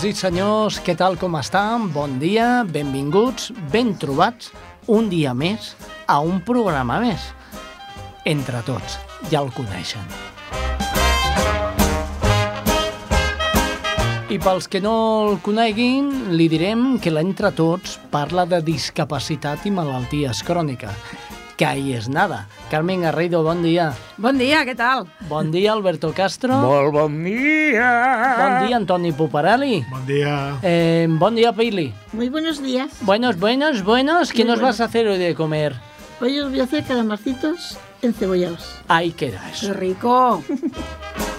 Senyores i senyors, què tal com estan? Bon dia, benvinguts, ben trobats, un dia més a un programa més. Entre tots, ja el coneixen. I pels que no el coneguin, li direm que l'Entre Tots parla de discapacitat i malalties cròniques. Que ahí és nada. Carmen Garrido, bon dia. Bon dia, què tal? Bon dia, Alberto Castro. Molt bon dia! Bon dia, Antoni Puparelli. Bon dia. Eh, bon dia, Pili. Muy buenos días. Buenos, buenos, buenos. ¿Qué Muy nos vas a hacer hoy de comer? Hoy os voy a hacer calamarcitos encebollados. Ahí queda Que eso. rico.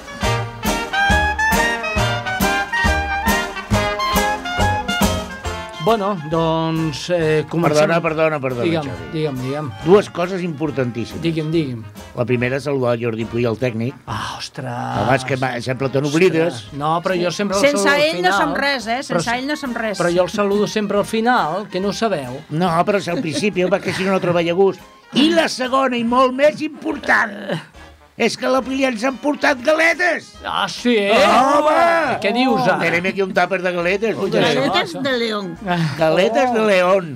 Bueno, doncs eh, comencem. Perdona, perdona, perdona, Digue'm, Xavi. digue'm, digue'm. Dues coses importantíssimes. Digue'm, digue'm. La primera és saludar el Jordi Puy, el tècnic. Ah, ostres. Abans que ma- sempre te n'oblides. No, però jo sempre el Sense saludo al ell no final. som res, eh? Sense Però- ell no som res. Però jo el saludo sempre al final, que no ho sabeu. No, però és al principi, perquè si no, no treballa a gust. I la segona, i molt més important, és que a la Pili ens han portat galetes. Ah, sí, eh? Home! Què dius, ara? Tenim aquí un tàper de galetes. Ui, Galetes, de león. galetes de león.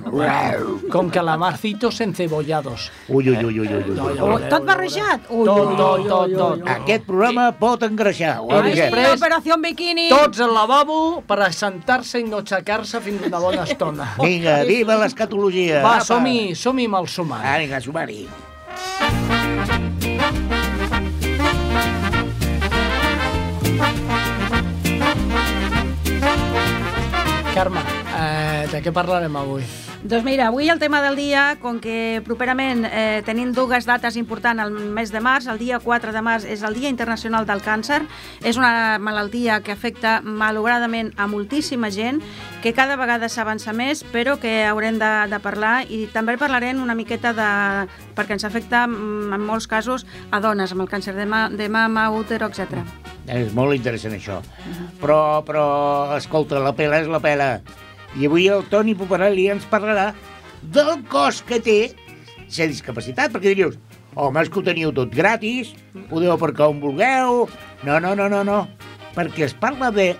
Con calamarcitos encebollados. Ui, ui, ui, ui, ui, ui. Oh, tot ja barrejat? Ui, Tot, tot, tot, tot. Aquest programa pot engreixar. Ho després- Operació Bikini. Tots al lavabo per assentar-se i no aixecar-se fins una bona estona. Vinga, viva l'escatologia. Va, som-hi, som-hi amb el sumari. Ah, vinga, sumari. Carme, eh, de què parlarem avui? Doncs mira, avui el tema del dia, com que properament eh, tenim dues dates importants al mes de març, el dia 4 de març és el Dia Internacional del Càncer, és una malaltia que afecta malauradament a moltíssima gent, que cada vegada s'avança més, però que haurem de, de parlar i també parlarem una miqueta de... perquè ens afecta mm, en molts casos a dones, amb el càncer de, ma, de mama, útero, etc. És molt interessant això. Però, però, escolta, la pela és la pela. I avui el Toni Poparelli ens parlarà del cost que té ser discapacitat, perquè dius, home, és que ho teniu tot gratis, podeu aparcar on vulgueu... No, no, no, no, no, perquè es parla de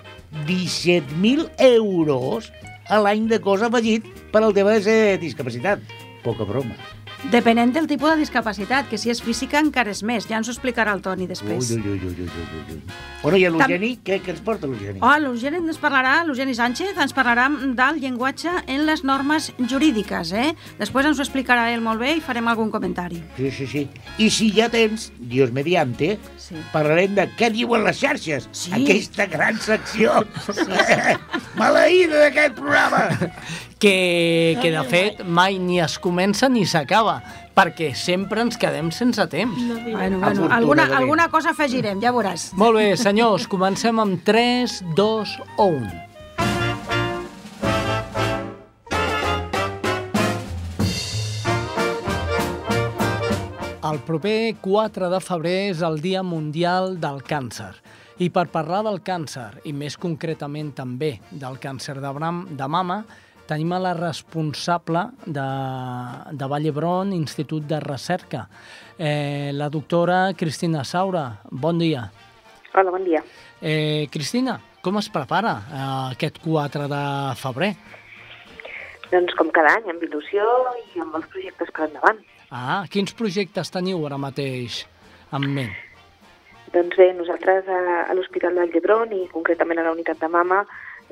17.000 euros a l'any de cos afegit per al tema de ser discapacitat. Poca broma. Depenent del tipus de discapacitat, que si és física encara és més, ja ens ho explicarà el Toni després. ui, ui, ui, ui, ui, ui. Bueno, i l'Eugeni, què, què ens porta l'Eugeni? Oh, l'Eugeni ens parlarà, l'Eugeni Sánchez ens parlarà del llenguatge en les normes jurídiques, eh? Després ens ho explicarà ell molt bé i farem algun comentari. Sí, sí, sí. I si ja tens, Dios mediante, Sí. parlarem de què diuen les xarxes. Sí. Aquesta gran secció maleïda d'aquest programa. Que, que de fet mai ni es comença ni s'acaba, perquè sempre ens quedem sense temps. Bueno, bueno, Afortunadament. alguna, alguna cosa afegirem, ja veuràs. Molt bé, senyors, comencem amb 3, 2 o 1. El proper 4 de febrer és el Dia Mundial del Càncer. I per parlar del càncer, i més concretament també del càncer de, bram, de mama, tenim a la responsable de, de Vall d'Hebron, Institut de Recerca, eh, la doctora Cristina Saura. Bon dia. Hola, bon dia. Eh, Cristina, com es prepara eh, aquest 4 de febrer? Doncs com cada any, amb il·lusió i amb els projectes per endavant. Ah, quins projectes teniu ara mateix en ment? Doncs bé, nosaltres a, a l'Hospital del Llebron i concretament a la unitat de mama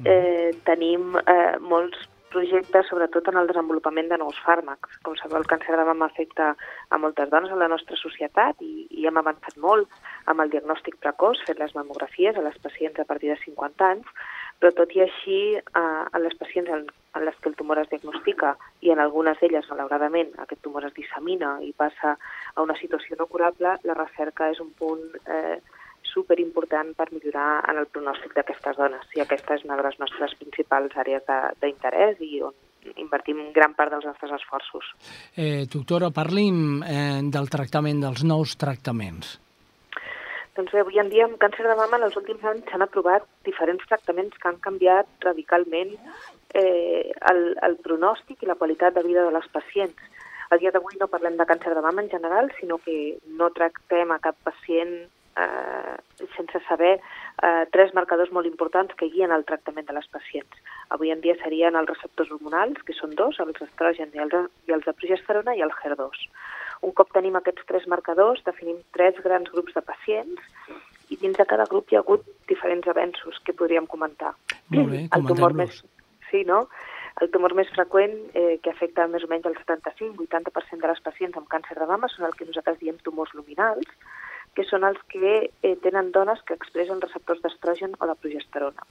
eh, tenim eh, molts projectes, sobretot en el desenvolupament de nous fàrmacs. Com sabeu, el càncer de mama afecta a moltes dones a la nostra societat i, i hem avançat molt amb el diagnòstic precoç, fent les mamografies a les pacients a partir de 50 anys, però tot i així, eh, a les pacients en, en les que el tumor es diagnostica i en algunes d'elles, malauradament, aquest tumor es dissemina i passa a una situació no curable, la recerca és un punt eh, superimportant per millorar en el pronòstic d'aquestes dones. I aquesta és una de les nostres principals àrees de- d'interès i on invertim gran part dels nostres esforços. Eh, doctora, parli'm eh, del tractament, dels nous tractaments. Doncs bé, avui en dia amb càncer de mama en els últims anys s'han aprovat diferents tractaments que han canviat radicalment eh, el, el pronòstic i la qualitat de vida de les pacients. A dia d'avui no parlem de càncer de mama en general, sinó que no tractem a cap pacient eh, sense saber eh, tres marcadors molt importants que guien el tractament de les pacients. Avui en dia serien els receptors hormonals, que són dos, els estrògens i els, i els de progesterona i el HER2. Un cop tenim aquests tres marcadors, definim tres grans grups de pacients i dins de cada grup hi ha hagut diferents avenços que podríem comentar. Molt bé, el tumor més, sí, no? El tumor més freqüent, eh, que afecta més o menys el 75-80% de les pacients amb càncer de mama, són el que nosaltres diem tumors luminals, que són els que eh, tenen dones que expressen receptors d'estrogen o de progesterona.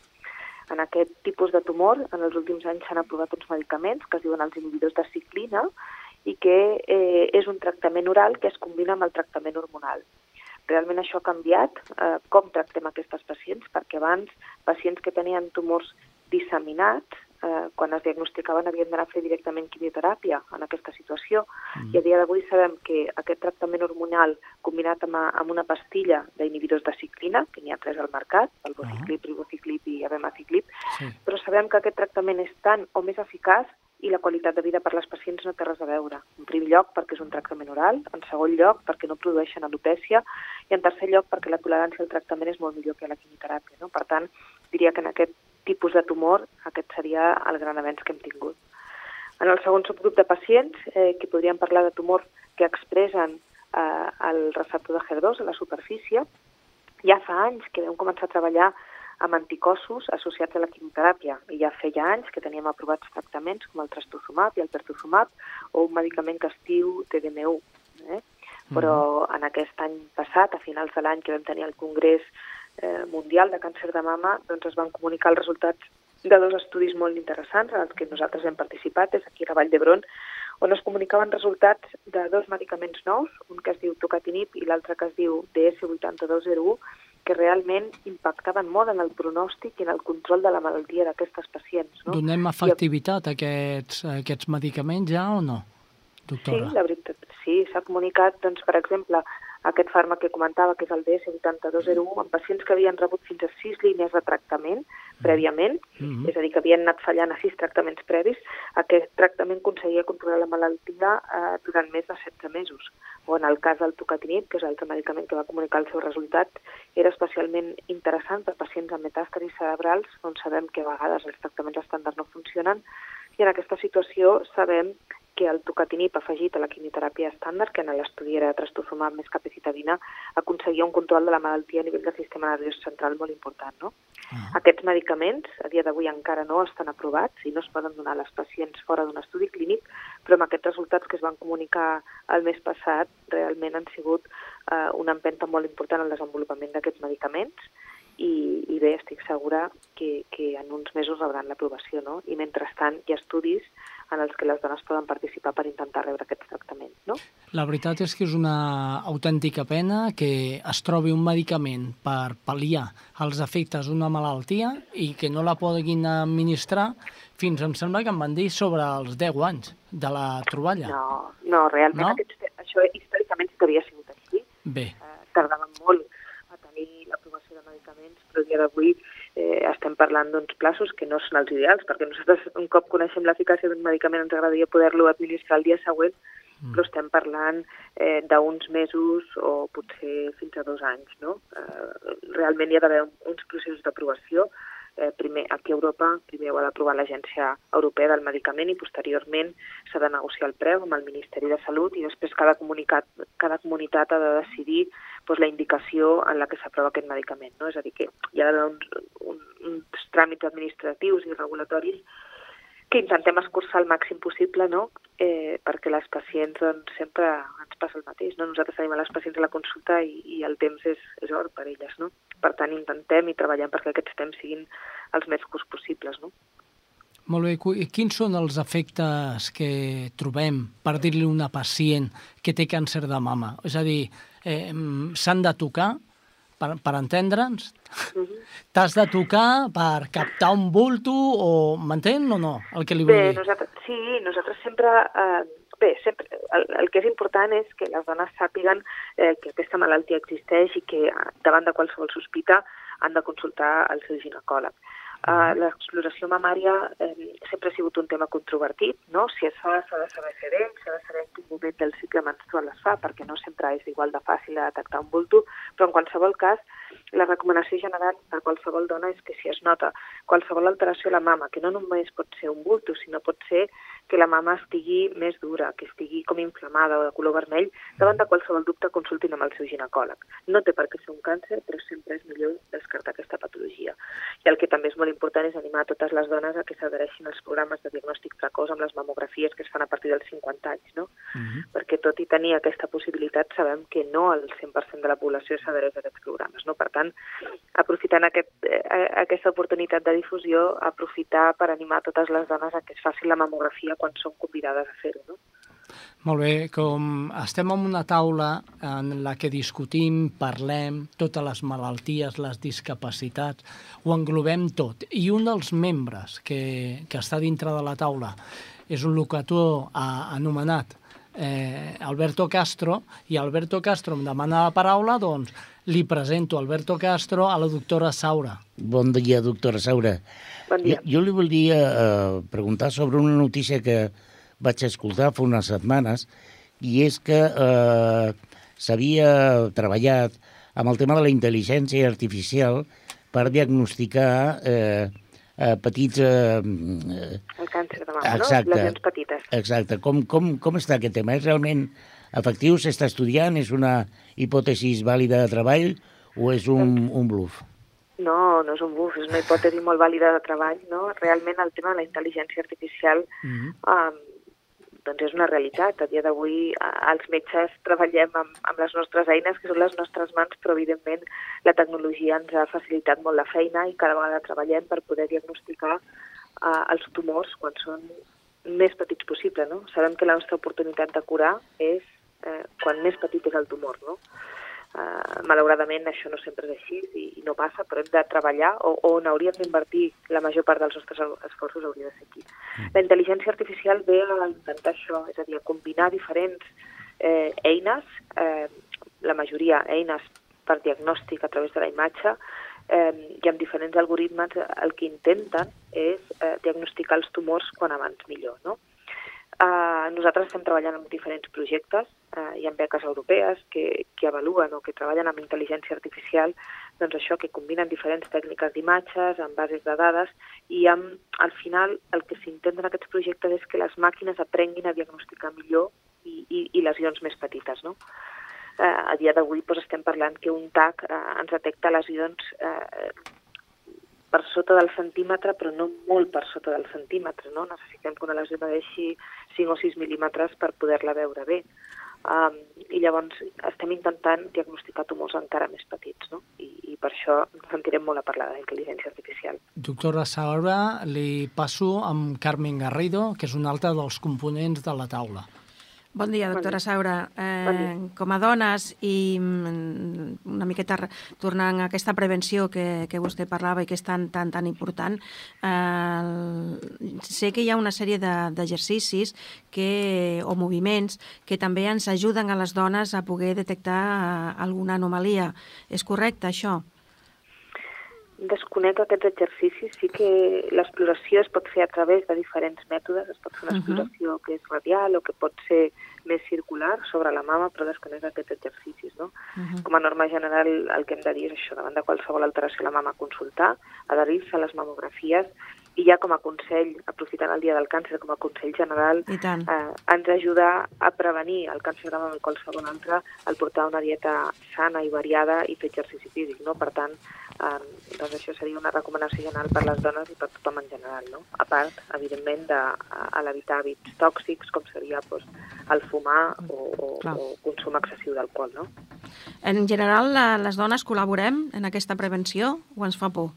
En aquest tipus de tumor, en els últims anys s'han aprovat uns medicaments que es diuen els inhibidors de ciclina i que eh, és un tractament oral que es combina amb el tractament hormonal. Realment això ha canviat eh, com tractem aquestes pacients, perquè abans pacients que tenien tumors disseminats, eh, quan es diagnosticaven havien d'anar a fer directament quimioteràpia en aquesta situació, mm. i a dia d'avui sabem que aquest tractament hormonal combinat amb, amb una pastilla d'inhibidors de ciclina, que n'hi ha tres al mercat, el vociclip, ribociclip i abemaciclip, Sí. però sabem que aquest tractament és tan o més eficaç i la qualitat de vida per les pacients no té res a veure. En primer lloc, perquè és un tractament oral, en segon lloc, perquè no produeixen alopècia, i en tercer lloc, perquè la tolerància al tractament és molt millor que la quimioteràpia. No? Per tant, diria que en aquest tipus de tumor aquest seria el gran avenç que hem tingut. En el segon subgrup de pacients, eh, que podríem parlar de tumors que expressen eh, el receptor de HER2 a la superfície, ja fa anys que vam començar a treballar amb anticossos associats a la quimioteràpia i ja feia anys que teníem aprovats tractaments com el trastuzumab i el pertuzumab o un medicament que es diu TDM1. Eh? Però en aquest any passat, a finals de l'any que vam tenir el Congrés eh, Mundial de Càncer de Mama, doncs es van comunicar els resultats de dos estudis molt interessants en els que nosaltres hem participat, és aquí a la Vall d'Hebron, on es comunicaven resultats de dos medicaments nous, un que es diu tocatinib i l'altre que es diu DS8201, que realment impactaven molt en el pronòstic i en el control de la malaltia d'aquestes pacients. No? Donem efectivitat a aquests, a aquests medicaments ja o no, Sí, doctora? la veritat, sí, s'ha comunicat, doncs, per exemple, aquest fàrmac que comentava, que és el DS8201, en pacients que havien rebut fins a sis línies de tractament prèviament, Mhm. és a dir, que havien anat fallant a sis tractaments previs, aquest tractament aconseguia controlar la malaltia eh, durant més de 16 mesos. O en el cas del tocatinib, que és l'altre medicament que va comunicar el seu resultat, era especialment interessant per pacients amb metàstasis cerebrals, on sabem que a vegades els tractaments estàndards no funcionen, i en aquesta situació sabem que el tocatinib afegit a la quimioteràpia estàndard, que en l'estudi era trastuzumab més capecitabina, aconseguia un control de la malaltia a nivell del sistema nerviós central molt important. No? Ah. Aquests medicaments a dia d'avui encara no estan aprovats i no es poden donar a les pacients fora d'un estudi clínic, però amb aquests resultats que es van comunicar el mes passat realment han sigut eh, una empenta molt important al desenvolupament d'aquests medicaments i, i bé, estic segura que, que en uns mesos rebran l'aprovació, no? I mentrestant hi ha estudis en els que les dones poden participar per intentar rebre aquests tractaments, no? La veritat és que és una autèntica pena que es trobi un medicament per pal·liar els efectes d'una malaltia i que no la puguin administrar fins, em sembla que em van dir, sobre els 10 anys de la troballa. No, no realment No? Aquests, això històricament sí que havia sigut així. Bé, Eh, tardaven molt a tenir l'aprovació de medicaments, però a dia d'avui eh, estem parlant d'uns plaços que no són els ideals, perquè nosaltres un cop coneixem l'eficàcia d'un medicament ens agradaria poder-lo administrar el dia següent, Mm. però estem parlant eh, d'uns mesos o potser fins a dos anys. No? Eh, realment hi ha d'haver un- uns processos d'aprovació. Eh, primer, aquí a Europa, primer ho ha d'aprovar l'Agència Europea del Medicament i posteriorment s'ha de negociar el preu amb el Ministeri de Salut i després cada, comunicat, cada comunitat ha de decidir doncs, la indicació en la que s'aprova aquest medicament. No? És a dir, que hi ha d'haver uns, un, uns tràmits administratius i regulatoris que intentem escurçar el màxim possible, no? eh, perquè les pacients doncs, sempre ens passa el mateix. No? Nosaltres tenim a les pacients a la consulta i, i el temps és, és or per elles. No? Per tant, intentem i treballem perquè aquests temps siguin els més curts possibles. No? molt bé. I Quins són els efectes que trobem, per dir-li a una pacient que té càncer de mama? És a dir, eh, mm, s'han de tocar, per, per entendre'ns? T'has de tocar per captar un bulto o... M'entén o no, el que li vull Bé, dir? nosaltres, sí, nosaltres sempre... Eh, bé, sempre, el, el que és important és que les dones sàpiguen eh, que aquesta malaltia existeix i que eh, davant de qualsevol sospita han de consultar el seu ginecòleg. Uh, L'exploració mamària eh, sempre ha sigut un tema controvertit, no? Si es fa, s'ha de saber fer bé, s'ha de saber en quin moment del cicle menstrual es fa, perquè no sempre és igual de fàcil de detectar un bulto, però en qualsevol cas, la recomanació general per qualsevol dona és que si es nota qualsevol alteració a la mama, que no només pot ser un bulto, sinó pot ser que la mama estigui més dura, que estigui com inflamada o de color vermell, davant de qualsevol dubte consultin amb el seu ginecòleg. No té per què ser un càncer, però sempre és millor descartar aquesta patologia. I el que també és molt important és animar totes les dones a que s'adhereixin als programes de diagnòstic precoç amb les mamografies que es fan a partir dels 50 anys, no? Uh -huh. Perquè tot i tenir aquesta possibilitat, sabem que no el 100% de la població s'adhereix a aquests programes, no? Per tant, aprofitant aquest, eh, aquesta oportunitat de difusió, aprofitar per animar totes les dones a que es faci la mamografia quan són convidades a fer-ho, no? Molt bé, com estem en una taula en la que discutim, parlem, totes les malalties, les discapacitats, ho englobem tot. I un dels membres que, que està dintre de la taula és un locutor anomenat eh, Alberto Castro, i Alberto Castro em demana la paraula, doncs li presento Alberto Castro a la doctora Saura. Bon dia, doctora Saura. Bon dia. Jo, jo li volia eh, preguntar sobre una notícia que vaig escoltar fa unes setmanes, i és que eh, s'havia treballat amb el tema de la intel·ligència artificial per diagnosticar eh, eh, petits... Eh, El càncer de mama, Exacte. no? Lesions petites. Exacte. Com, com, com està aquest tema? És realment efectiu? S'està estudiant? És una hipòtesi vàlida de treball o és un, un bluff? No, no és un buf, és una hipòtesi molt vàlida de treball, no? Realment el tema de la intel·ligència artificial Mm -hmm. um, doncs és una realitat. A dia d'avui els metges treballem amb, amb les nostres eines, que són les nostres mans, però evidentment la tecnologia ens ha facilitat molt la feina i cada vegada treballem per poder diagnosticar uh, els tumors quan són més petits possible. No? Sabem que la nostra oportunitat de curar és eh, quan més petit és el tumor. No? Uh, malauradament això no sempre és així i, i no passa, però hem de treballar o, o on hauríem d'invertir la major part dels nostres esforços hauria de ser aquí. La intel·ligència artificial ve a intentar això, és a dir, a combinar diferents eh, eines, eh, la majoria eines per diagnòstic a través de la imatge, eh, i amb diferents algoritmes el que intenten és eh, diagnosticar els tumors quan abans millor, no? Uh, nosaltres estem treballant en diferents projectes, uh, hi ha beques europees que, que avaluen o que treballen amb intel·ligència artificial, doncs això, que combinen diferents tècniques d'imatges, amb bases de dades, i amb, al final el que s'intenta en aquests projectes és que les màquines aprenguin a diagnosticar millor i, i, i lesions més petites, no? Uh, a dia d'avui doncs, estem parlant que un TAC uh, ens detecta lesions uh, per sota del centímetre, però no molt per sota del centímetre, no? Necessitem que una lesió deixi 5 o 6 mil·límetres per poder-la veure bé. Um, I llavors estem intentant diagnosticar tumors encara més petits, no? I, i per això sentirem molt a parlar de intel·ligència artificial. Doctora Saura, li passo amb Carmen Garrido, que és un altre dels components de la taula. Bon dia, doctora Saura. Eh, Bon dia. com a dones i mm, una miqueta tornant a aquesta prevenció que, que vostè parlava i que és tan, tan, tan important, eh, sé que hi ha una sèrie de- d'exercicis que, o moviments que també ens ajuden a les dones a poder detectar eh, alguna anomalia. És correcte, això? Desconec aquests exercicis, sí que l'exploració es pot fer a través de diferents mètodes, es pot fer una exploració que és radial o que pot ser més circular sobre la mama, però desconec aquests exercicis, no? Uh Com a norma general, el que hem de dir és això, davant de qualsevol alteració a la mama, consultar, adherir-se a les mamografies i ja com a consell, aprofitant el dia del càncer, com a consell general, eh, ens ajuda a prevenir el càncer de mama i qualsevol altre el portar una dieta sana i variada i fer exercici físic, no? Per tant, eh, doncs això seria una recomanació general per les dones i per tothom en general, no? A part, evidentment, de a, a l'evitar hàbits tòxics, com seria doncs, el fumar o, o, Clar. o consum excessiu d'alcohol, no? En general, la, les dones col·laborem en aquesta prevenció o ens fa por?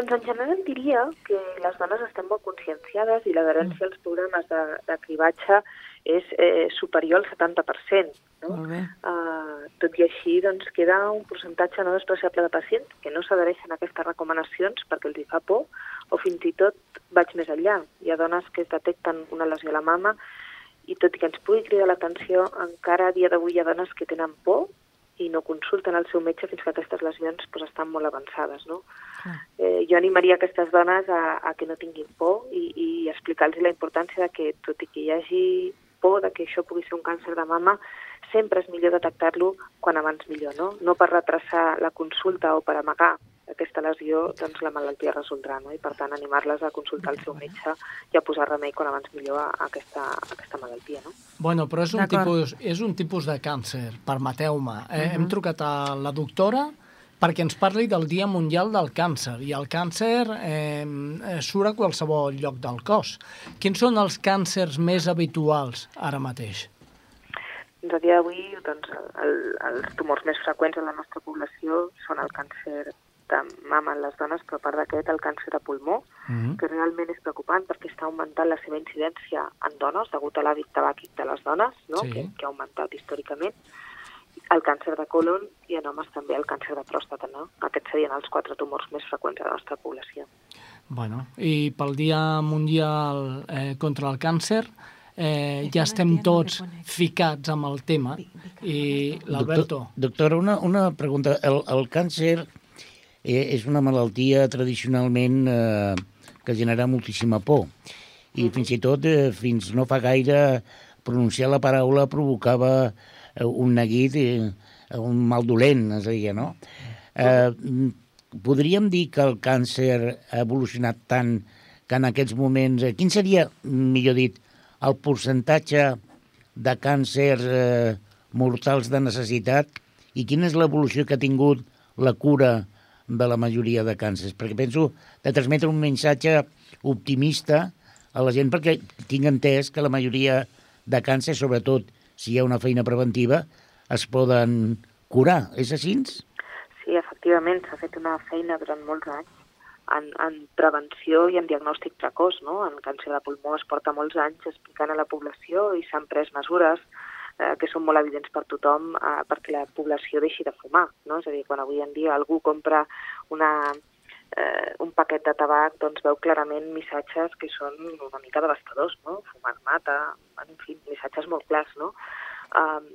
Doncs en general diria que les dones estem molt conscienciades i l'adherència als programes de, de cribatge és eh, superior al 70%. No? Molt bé. Uh, tot i així, doncs, queda un percentatge no despreciable de pacients que no s'adhereixen a aquestes recomanacions perquè els hi fa por o fins i tot vaig més enllà. Hi ha dones que es detecten una lesió a la mama i tot i que ens pugui cridar l'atenció, encara a dia d'avui hi ha dones que tenen por i no consulten el seu metge fins que aquestes lesions pues, estan molt avançades. No? Eh, jo animaria aquestes dones a, a que no tinguin por i, i explicar-los la importància de que, tot i que hi hagi por de que això pugui ser un càncer de mama, sempre és millor detectar-lo quan abans millor, no? No per retrasar la consulta o per amagar aquesta lesió, doncs la malaltia resoldrà, no? I per tant animar-les a consultar el seu metge i a posar remei quan abans millor a aquesta, a aquesta malaltia, no? Bueno, però és un, tipus, és un tipus de càncer, permeteu-me. Eh? Mhm. Hem trucat a la doctora perquè ens parli del Dia Mundial del Càncer. I el càncer eh, surt a qualsevol lloc del cos. Quins són els càncers més habituals ara mateix? Doncs a dia d'avui doncs, el, els tumors més freqüents en la nostra població són el càncer de mama en les dones, però a part d'aquest el càncer de pulmó, Mm que realment és preocupant perquè està augmentant la seva incidència en dones degut a l'hàbit tabàquic de les dones, no? Sí. que, que ha augmentat històricament, el càncer de colon i en homes també el càncer de pròstata. No? Aquests serien els quatre tumors més freqüents a la nostra població. Bueno, i pel Dia Mundial eh, contra el Càncer eh, ja estem tots ficats amb el tema i l'Alberto... Doctor, doctora, una, una pregunta. El, el càncer és una malaltia tradicionalment eh, que genera moltíssima por. I fins i tot, eh, fins no fa gaire, pronunciar la paraula provocava eh, un neguit, eh, un mal dolent, es deia, no? Eh, podríem dir que el càncer ha evolucionat tant que en aquests moments... Eh, quin seria, millor dit, el percentatge de càncers eh, mortals de necessitat i quina és l'evolució que ha tingut la cura de la majoria de càncers? Perquè penso de transmetre un missatge optimista a la gent perquè tinc entès que la majoria de càncers, sobretot si hi ha una feina preventiva, es poden curar. És així? Sí, efectivament, s'ha fet una feina durant molts anys en, en prevenció i en diagnòstic precoç. No? En càncer de pulmó es porta molts anys explicant a la població i s'han pres mesures eh, que són molt evidents per tothom eh, perquè la població deixi de fumar. No? És a dir, quan avui en dia algú compra una, eh, un paquet de tabac, doncs veu clarament missatges que són una mica devastadors, no? Fumar mata, en fi, missatges molt clars, no? Um,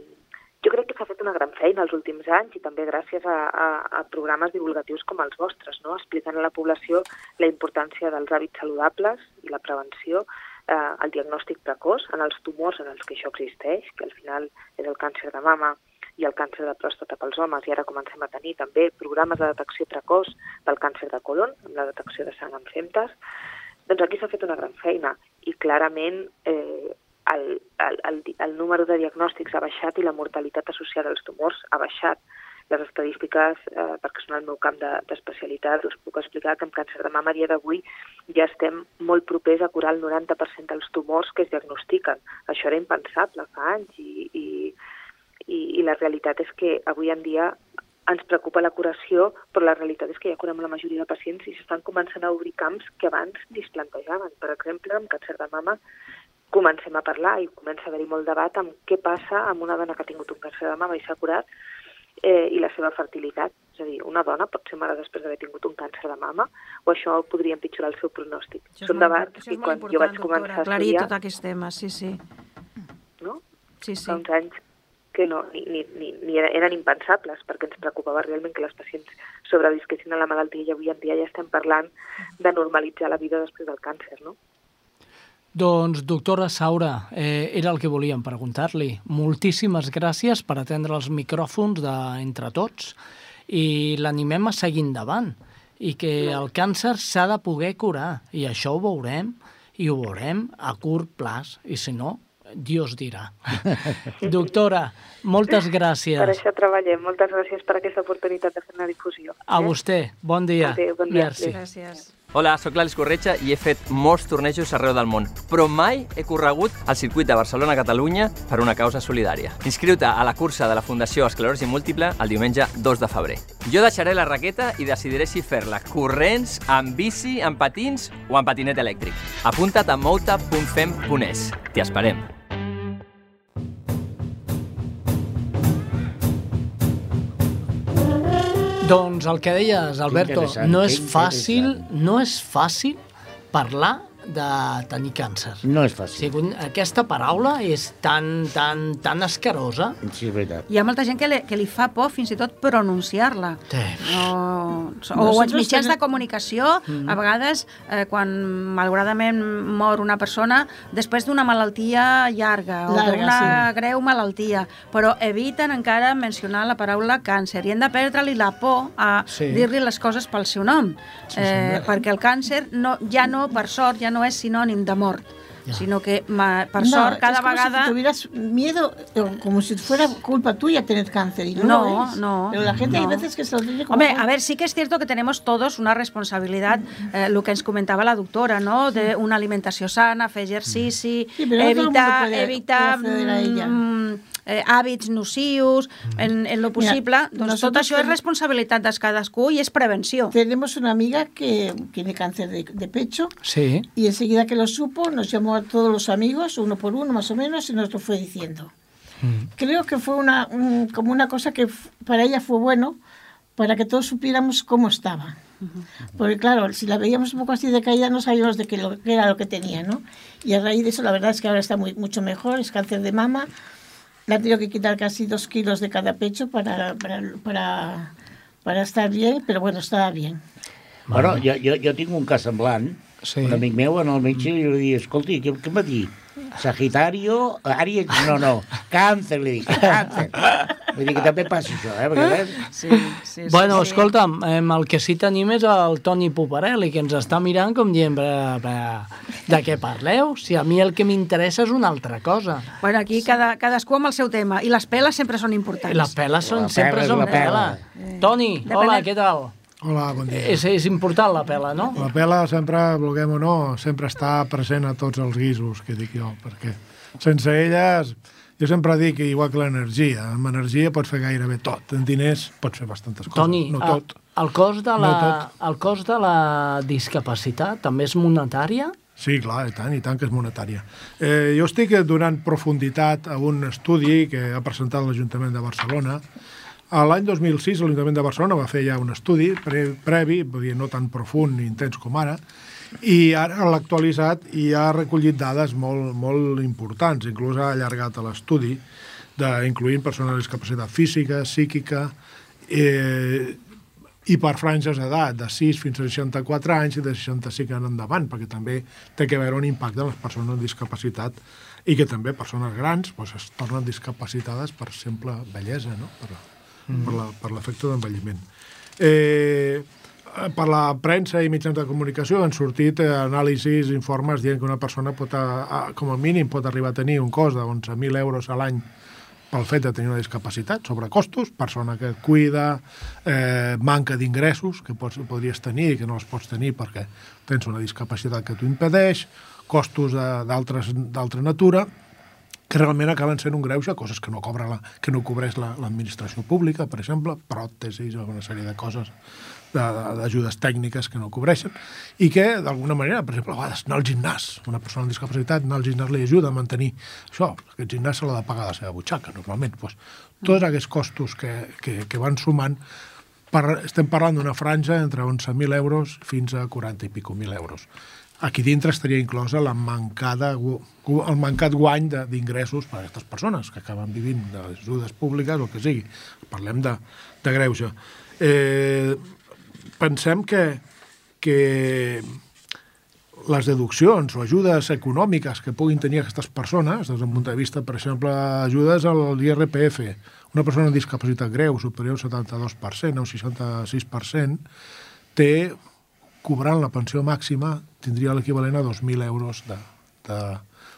jo crec que s'ha fet una gran feina els últims anys i també gràcies a, a, a programes divulgatius com els vostres, no? explicant a la població la importància dels hàbits saludables i la prevenció, eh, el diagnòstic precoç en els tumors en els que això existeix, que al final és el càncer de mama i el càncer de pròstata pels homes, i ara comencem a tenir també programes de detecció precoç del càncer de colon, amb la detecció de sang en femtes, doncs aquí s'ha fet una gran feina i clarament eh, el, el, el, el número de diagnòstics ha baixat i la mortalitat associada als tumors ha baixat. Les estadístiques, eh, perquè són el meu camp de- d'especialitat, us puc explicar que amb càncer de mama a dia d'avui ja estem molt propers a curar el 90% dels tumors que es diagnostiquen. Això era impensable fa anys i, i, i, i la realitat és que avui en dia ens preocupa la curació, però la realitat és que ja curem la majoria de pacients i s'estan començant a obrir camps que abans ni es plantejaven. Per exemple, amb càncer de mama comencem a parlar i comença a haver-hi molt debat amb què passa amb una dona que ha tingut un càncer de mama i s'ha curat eh, i la seva fertilitat. És a dir, una dona pot ser mare després d'haver tingut un càncer de mama o això podria empitjorar el seu pronòstic. Això Són debats i quan jo vaig començar doctora, a aclarir estudiar, tot aquest tema, sí, sí. no? sí, sí. fa uns anys que no, ni, ni, ni, ni eren- eren impensables perquè ens preocupava realment que les pacients sobrevisquessin a la malaltia i avui en dia ja estem parlant de normalitzar la vida després del càncer, no? Doncs, doctora Saura, eh, era el que volíem preguntar-li. Moltíssimes gràcies per atendre els micròfons d'entre tots i l'animem a seguir endavant i que el càncer s'ha de poder curar i això ho veurem i ho veurem a curt plaç i si no, Dios dirà. doctora, moltes gràcies. Per això treballem. Moltes gràcies per aquesta oportunitat de fer una difusió. A vostè, bon dia. Adéu, bon dia. Merci. Gràcies. Hola, sóc l'Àlex Corretja i he fet molts tornejos arreu del món, però mai he corregut al circuit de Barcelona-Catalunya per una causa solidària. Inscriu-te a la cursa de la Fundació Esclerosi Múltiple el diumenge 2 de febrer. Jo deixaré la raqueta i decidiré si fer-la corrents, amb bici, amb patins o amb patinet elèctric. Apunta't a mouta.fem.es. T'hi esperem. Doncs el que deies, Alberto, no és fàcil, no és fàcil parlar de tenir càncer? No és O fàcil. sigui, aquesta paraula és tan, tan, tan escarosa. Sí, és veritat. Hi ha molta gent que li, que li fa por fins i tot pronunciar-la. Sí. No, o els Nosaltres mitjans de tenim- comunicació, a vegades, eh, quan malauradament mor una persona, després d'una malaltia llarga o d'una sí. greu malaltia, però eviten encara mencionar la paraula càncer i hem de perdre-li la por a Sí. dir-li les coses pel seu nom, eh, perquè el càncer no, ja no, per sort, ja no és sinònim de mort, sinó que ma, per sort cada es como vegada... Si tuvieras miedo, o como si fuera culpa tuya tener cáncer. Y no, No, lo es. no, Pero la gente hay no. veces que se lo tiene como. Hombre, a ver, sí que es cierto que tenemos todos una responsabilidad, eh, lo que ens comentava la doctora, ¿no? De una alimentació sana, fer exercici, Sí, però no todo el mundo evitar, puede- evitar mm, eh, hàbits nocius, en, en lo possible. Mira, doncs tot nosotros això és responsabilitat de cadascú i és prevenció. Tenemos una amiga que tiene cáncer de, de pecho Sí. y enseguida que lo supo nos llamó a todos los amigos, uno por uno más o menos, y nos lo fue diciendo. Creo que fue una, un- como una cosa que para ella fue bueno, para que todos supiéramos cómo estaba. Porque claro, si la veíamos un poco así de caída no sabíamos de qué, lo, qué era lo que tenía, ¿no? Y a raíz de eso la verdad es que ahora está muy, mucho mejor, es cáncer de mama, le han tenido que quitar casi dos kilos de cada pecho para, para, para, para estar bien, però bueno, estava bien. Bueno, jo, jo, jo tinc un cas semblant. Sí. Un amic meu, en el metge, li va dir, escolti, què, què em va dir? Sagitario, Aries... No, no, càncer, li dic, càncer. Vull dir que també passa això, eh? Perquè, ves, Sí, sí, sí, Bueno, sí. escolta'm, em, el que sí tenim és el Toni Poparelli, que ens està mirant com dient, "Bra, bra, de què parleu? Si a mi el que m'interessa és una altra cosa. Bueno, aquí cada, cadascú amb el seu tema. I les peles sempre són importants. Les peles són, La sempre pela són la pela. pela. Toni, Depèn hola, què tal? Hola, bon dia. És, és important la pela, no? La pela sempre, vulguem o no, sempre està present a tots els guisos, que dic jo, perquè sense elles, jo sempre dic, igual que l'energia, amb energia pots fer gairebé tot, en diners pots fer bastantes coses, Toni, no tot. el cost de la, No el cost de la discapacitat també és monetària? Sí, clar, i tant, i tant que és monetària. Eh, jo estic donant profunditat a un estudi que ha presentat l'Ajuntament de Barcelona. L'any 2006 l'Ajuntament de Barcelona va fer ja un estudi pre previ, vull dir, no tan profund ni intens com ara, i ara l'ha actualitzat i ha recollit dades molt, molt importants. Inclús ha allargat l'estudi, incloent persones amb discapacitat física, psíquica, eh, i per franges d'edat, de 6 fins a 64 anys i de 65 en endavant, perquè també té que veure un impacte en les persones amb discapacitat i que també persones grans doncs, es tornen discapacitades per simple bellesa, no? per, mm. per l'efecte d'envelliment. Eh, per la premsa i mitjans de comunicació han sortit eh, anàlisis, informes dient que una persona pot, a, a, com a mínim pot arribar a tenir un cost de 11.000 euros a l'any pel fet de tenir una discapacitat, sobre costos, persona que cuida, eh, manca d'ingressos que pots, podries tenir i que no els pots tenir perquè tens una discapacitat que t'ho impedeix, costos d'altra natura, que realment acaben sent un greuge, coses que no cobra la, que no cobreix la- l'administració pública, per exemple, pròtesis o una sèrie de coses de- de- d'ajudes tècniques que no cobreixen, i que, d'alguna manera, per exemple, a vegades anar al gimnàs, una persona amb discapacitat, anar al gimnàs li ajuda a mantenir això, aquest gimnàs se l'ha de pagar de la seva butxaca, normalment. Doncs, tots aquests costos que, que, que van sumant, per, estem parlant d'una franja entre 11.000 euros fins a 40 i pico mil euros. Aquí dintre estaria inclosa la mancada, el mancat guany d'ingressos per a aquestes persones que acaben vivint de les ajudes públiques o que sigui. Parlem de, de greuge. Eh, pensem que, que les deduccions o ajudes econòmiques que puguin tenir aquestes persones, des d'un punt de vista, per exemple, ajudes al IRPF, una persona amb discapacitat greu superior al 72% o un 66%, té, cobrant la pensió màxima, tindria l'equivalent a 2.000 euros de, de,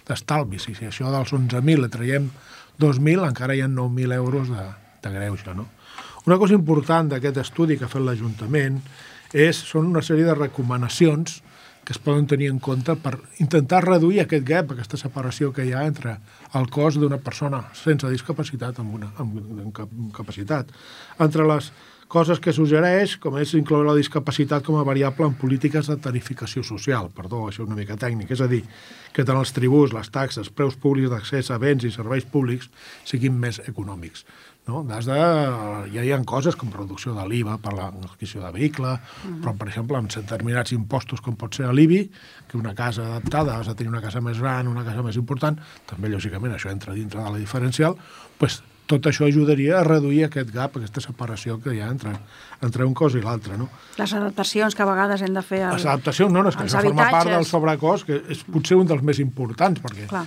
d'estalvi. Si, això dels 11.000 le traiem 2.000, encara hi ha 9.000 euros de, de greuge. No? Una cosa important d'aquest estudi que ha fet l'Ajuntament és, són una sèrie de recomanacions que es poden tenir en compte per intentar reduir aquest gap, aquesta separació que hi ha entre el cost d'una persona sense discapacitat amb una amb, amb capacitat. Entre les coses que suggereix, com és incloure la discapacitat com a variable en polítiques de tarificació social. Perdó, això és una mica tècnic. És a dir, que tant els tributs, les taxes, preus públics d'accés a béns i serveis públics siguin més econòmics. No? Has de, ja hi ha coses com reducció de l'IVA per l'adquisició de vehicle, uh -huh. però, per exemple, amb determinats impostos com pot ser l'IBI, que una casa adaptada, has de tenir una casa més gran, una casa més important, també, lògicament, això entra dintre de la diferencial, pues, tot això ajudaria a reduir aquest gap, aquesta separació que hi ha entre, entre un cos i l'altre. No? Les adaptacions que a vegades hem de fer... Al, Les adaptacions, no, no, és que això forma part del sobrecost, que és potser un dels més importants, perquè Clar.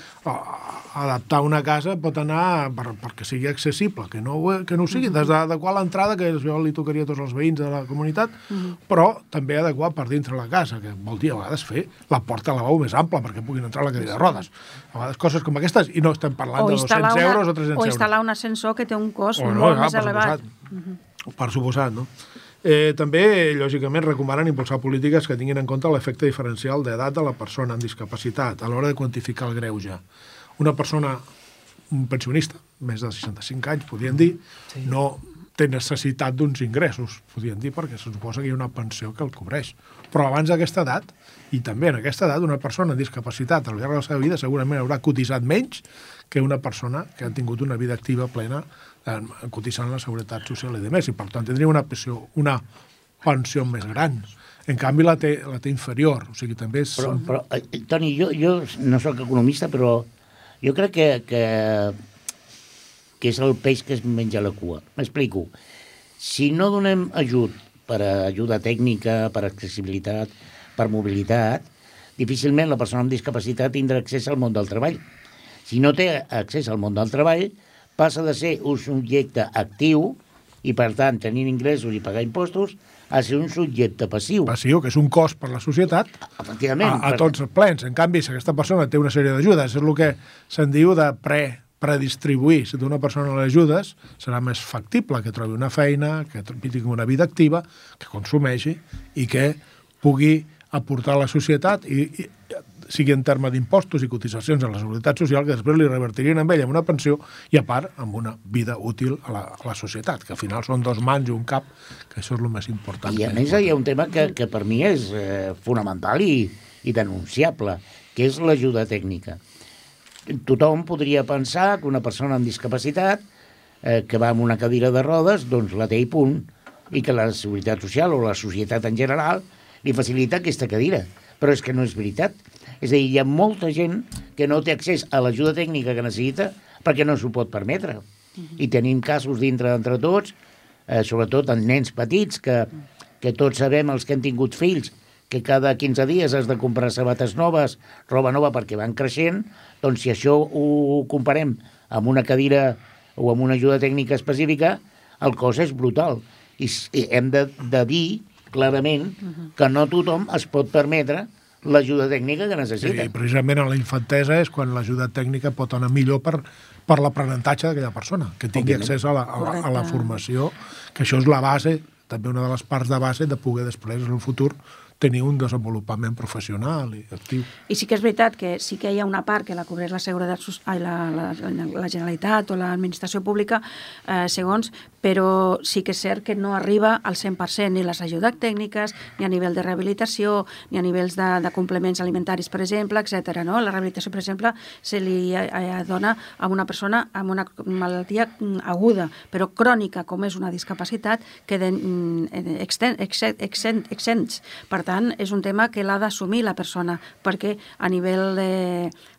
Adaptar una casa pot anar per, perquè sigui accessible, que no, que no ho sigui, -huh. des d'adequar l'entrada, que això li tocaria a tots els veïns de la comunitat, uh -huh. però també adequar per dintre la casa, que vol dir a vegades fer la porta a lavabo més ampla perquè puguin entrar la cadira de rodes. A vegades coses com aquestes, i no estem parlant de 200 una, euros o 300 euros. O instal·lar una ascensor que té un cost no, molt ja, més per elevat. Suposat. Uh -huh. Per suposat, no? Eh, també, lògicament, recomanen impulsar polítiques que tinguin en compte l'efecte diferencial d'edat de la persona amb discapacitat a l'hora de quantificar el greuge. Una persona, un pensionista, més de 65 anys, podríem dir, sí. no té necessitat d'uns ingressos, podríem dir, perquè se suposa que hi ha una pensió que el cobreix. Però abans d'aquesta edat, i també en aquesta edat, una persona amb discapacitat al llarg de la seva vida segurament haurà cotitzat menys que una persona que ha tingut una vida activa plena eh, cotitzant la seguretat social i demés, i per tant tindria una pensió, una pensió més gran. En canvi, la té, la té inferior, o sigui, també és... Però, però eh, Toni, jo, jo no sóc economista, però jo crec que, que, que és el peix que es menja la cua. M'explico. Si no donem ajut per a ajuda tècnica, per accessibilitat, per mobilitat, difícilment la persona amb discapacitat tindrà accés al món del treball si no té accés al món del treball, passa de ser un subjecte actiu i, per tant, tenint ingressos i pagar impostos, a ser un subjecte passiu. Passiu, que és un cost per la societat Efectivament. a, a tots els plens. En canvi, si aquesta persona té una sèrie d'ajudes, és el que se'n diu de pre predistribuir. Si té una persona les ajudes, serà més factible que trobi una feina, que tingui una vida activa, que consumeixi i que pugui aportar a la societat i, i sigui en terme d'impostos i cotitzacions a la Seguretat Social, que després li revertirien amb ella amb una pensió i, a part, amb una vida útil a la, a la societat, que al final són dos mans i un cap, que això és el més important. I a més hi ha un tema que, que per mi és eh, fonamental i, i denunciable, que és l'ajuda tècnica. Tothom podria pensar que una persona amb discapacitat eh, que va amb una cadira de rodes, doncs la té i punt, i que la Seguretat Social o la societat en general li facilita aquesta cadira. Però és que no és veritat. És a dir, hi ha molta gent que no té accés a l'ajuda tècnica que necessita perquè no s'ho pot permetre. Uh -huh. I tenim casos dintre d'entre tots, eh, sobretot en nens petits, que, que tots sabem, els que han tingut fills, que cada 15 dies has de comprar sabates noves, roba nova perquè van creixent, doncs si això ho comparem amb una cadira o amb una ajuda tècnica específica, el cost és brutal. I, i hem de, de dir clarament que no tothom es pot permetre l'ajuda tècnica que necessita. Sí, precisament a la infantesa és quan l'ajuda tècnica pot anar millor per, per l'aprenentatge d'aquella persona, que tingui Òbviament. accés a la, a, la, a la formació, que això és la base, també una de les parts de base de poder després en el futur tenir un desenvolupament professional i actiu. I sí que és veritat que sí que hi ha una part que la cobreix la Seguretat ai, la, la, la Generalitat o l'administració pública, eh, segons, però sí que és cert que no arriba al 100% ni les ajudes tècniques, ni a nivell de rehabilitació, ni a nivells de, de complements alimentaris, per exemple, etc. No? La rehabilitació, per exemple, se li eh, eh, dona a una persona amb una malaltia aguda, però crònica, com és una discapacitat, queden mm, exents. Per tant, és un tema que l'ha d'assumir la persona, perquè a nivell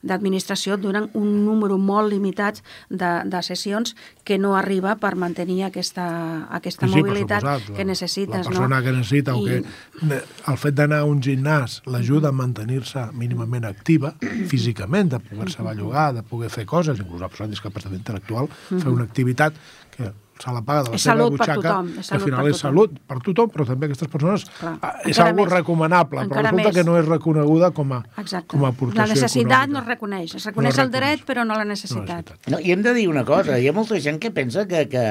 d'administració donen un número molt limitat de, de sessions que no arriba per mantenir aquesta, aquesta sí, sí, mobilitat suposat, que necessites. La persona no? que necessita, I... o que el fet d'anar a un gimnàs l'ajuda a mantenir-se mínimament activa, físicament, de poder-se bellugar, de poder fer coses, inclús la persona amb discapacitat intel·lectual, fer una activitat que se la paga de la és seva butxaca, al final és salut per tothom, però també aquestes persones Clar. Ah, és algo més, recomanable, però resulta més. que no és reconeguda com a, Exacte. com a aportació La necessitat econòmica. no es reconeix, es reconeix no el dret, però no la necessitat. No, I hem de dir una cosa, hi ha molta gent que pensa que, que,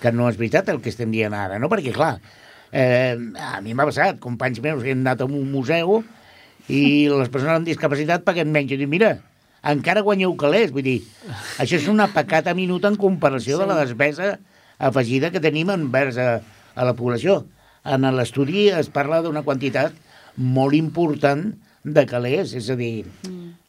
que no és veritat el que estem dient ara, no? Perquè, clar, eh, a mi m'ha passat, companys meus que han anat a un museu i les persones amb discapacitat paguen menys. I dic, mira, encara guanyeu calés. Vull dir, això és una pecata minuta en comparació sí. de la despesa afegida que tenim envers a, a la població. En l'estudi es parla d'una quantitat molt important de calés, és a dir,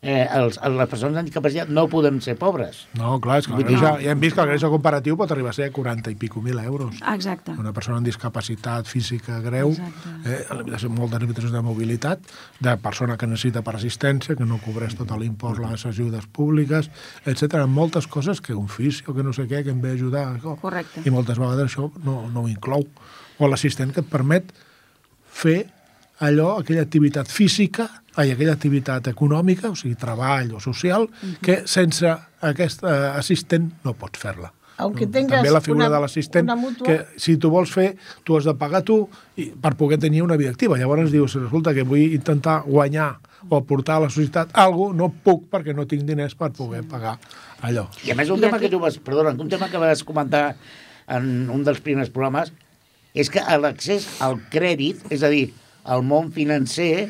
eh, els, les persones amb discapacitat no podem ser pobres. No, clar, és que Vull dir- greix, ja hem vist que el greix comparatiu pot arribar a ser 40 i pico mil euros. Exacte. Una persona amb discapacitat física greu, Exacte. eh, limitació, moltes limitacions de mobilitat, de persona que necessita per assistència, que no cobreix tot l'import, les ajudes públiques, etc. Moltes coses que un fisio, que no sé què, que em ve a ajudar. oh. Correcte. I moltes vegades això no, no ho inclou. O l'assistent que et permet fer allò, aquella activitat física, ai, aquella activitat econòmica, o sigui, treball o social, que sense aquest eh, assistent no pots fer-la. Aunque tengas També la figura una- de l'assistent, una mútua- que si tu vols fer, tu has de pagar tu i, per poder tenir una vida activa. Llavors dius, resulta que vull intentar guanyar o aportar a la societat alguna cosa, no puc perquè no tinc diners per poder pagar allò. I a més, un I tema aquí- que tu vas, perdona, un tema que vas comentar en un dels primers programes és que l'accés al crèdit, és a dir, al món financer,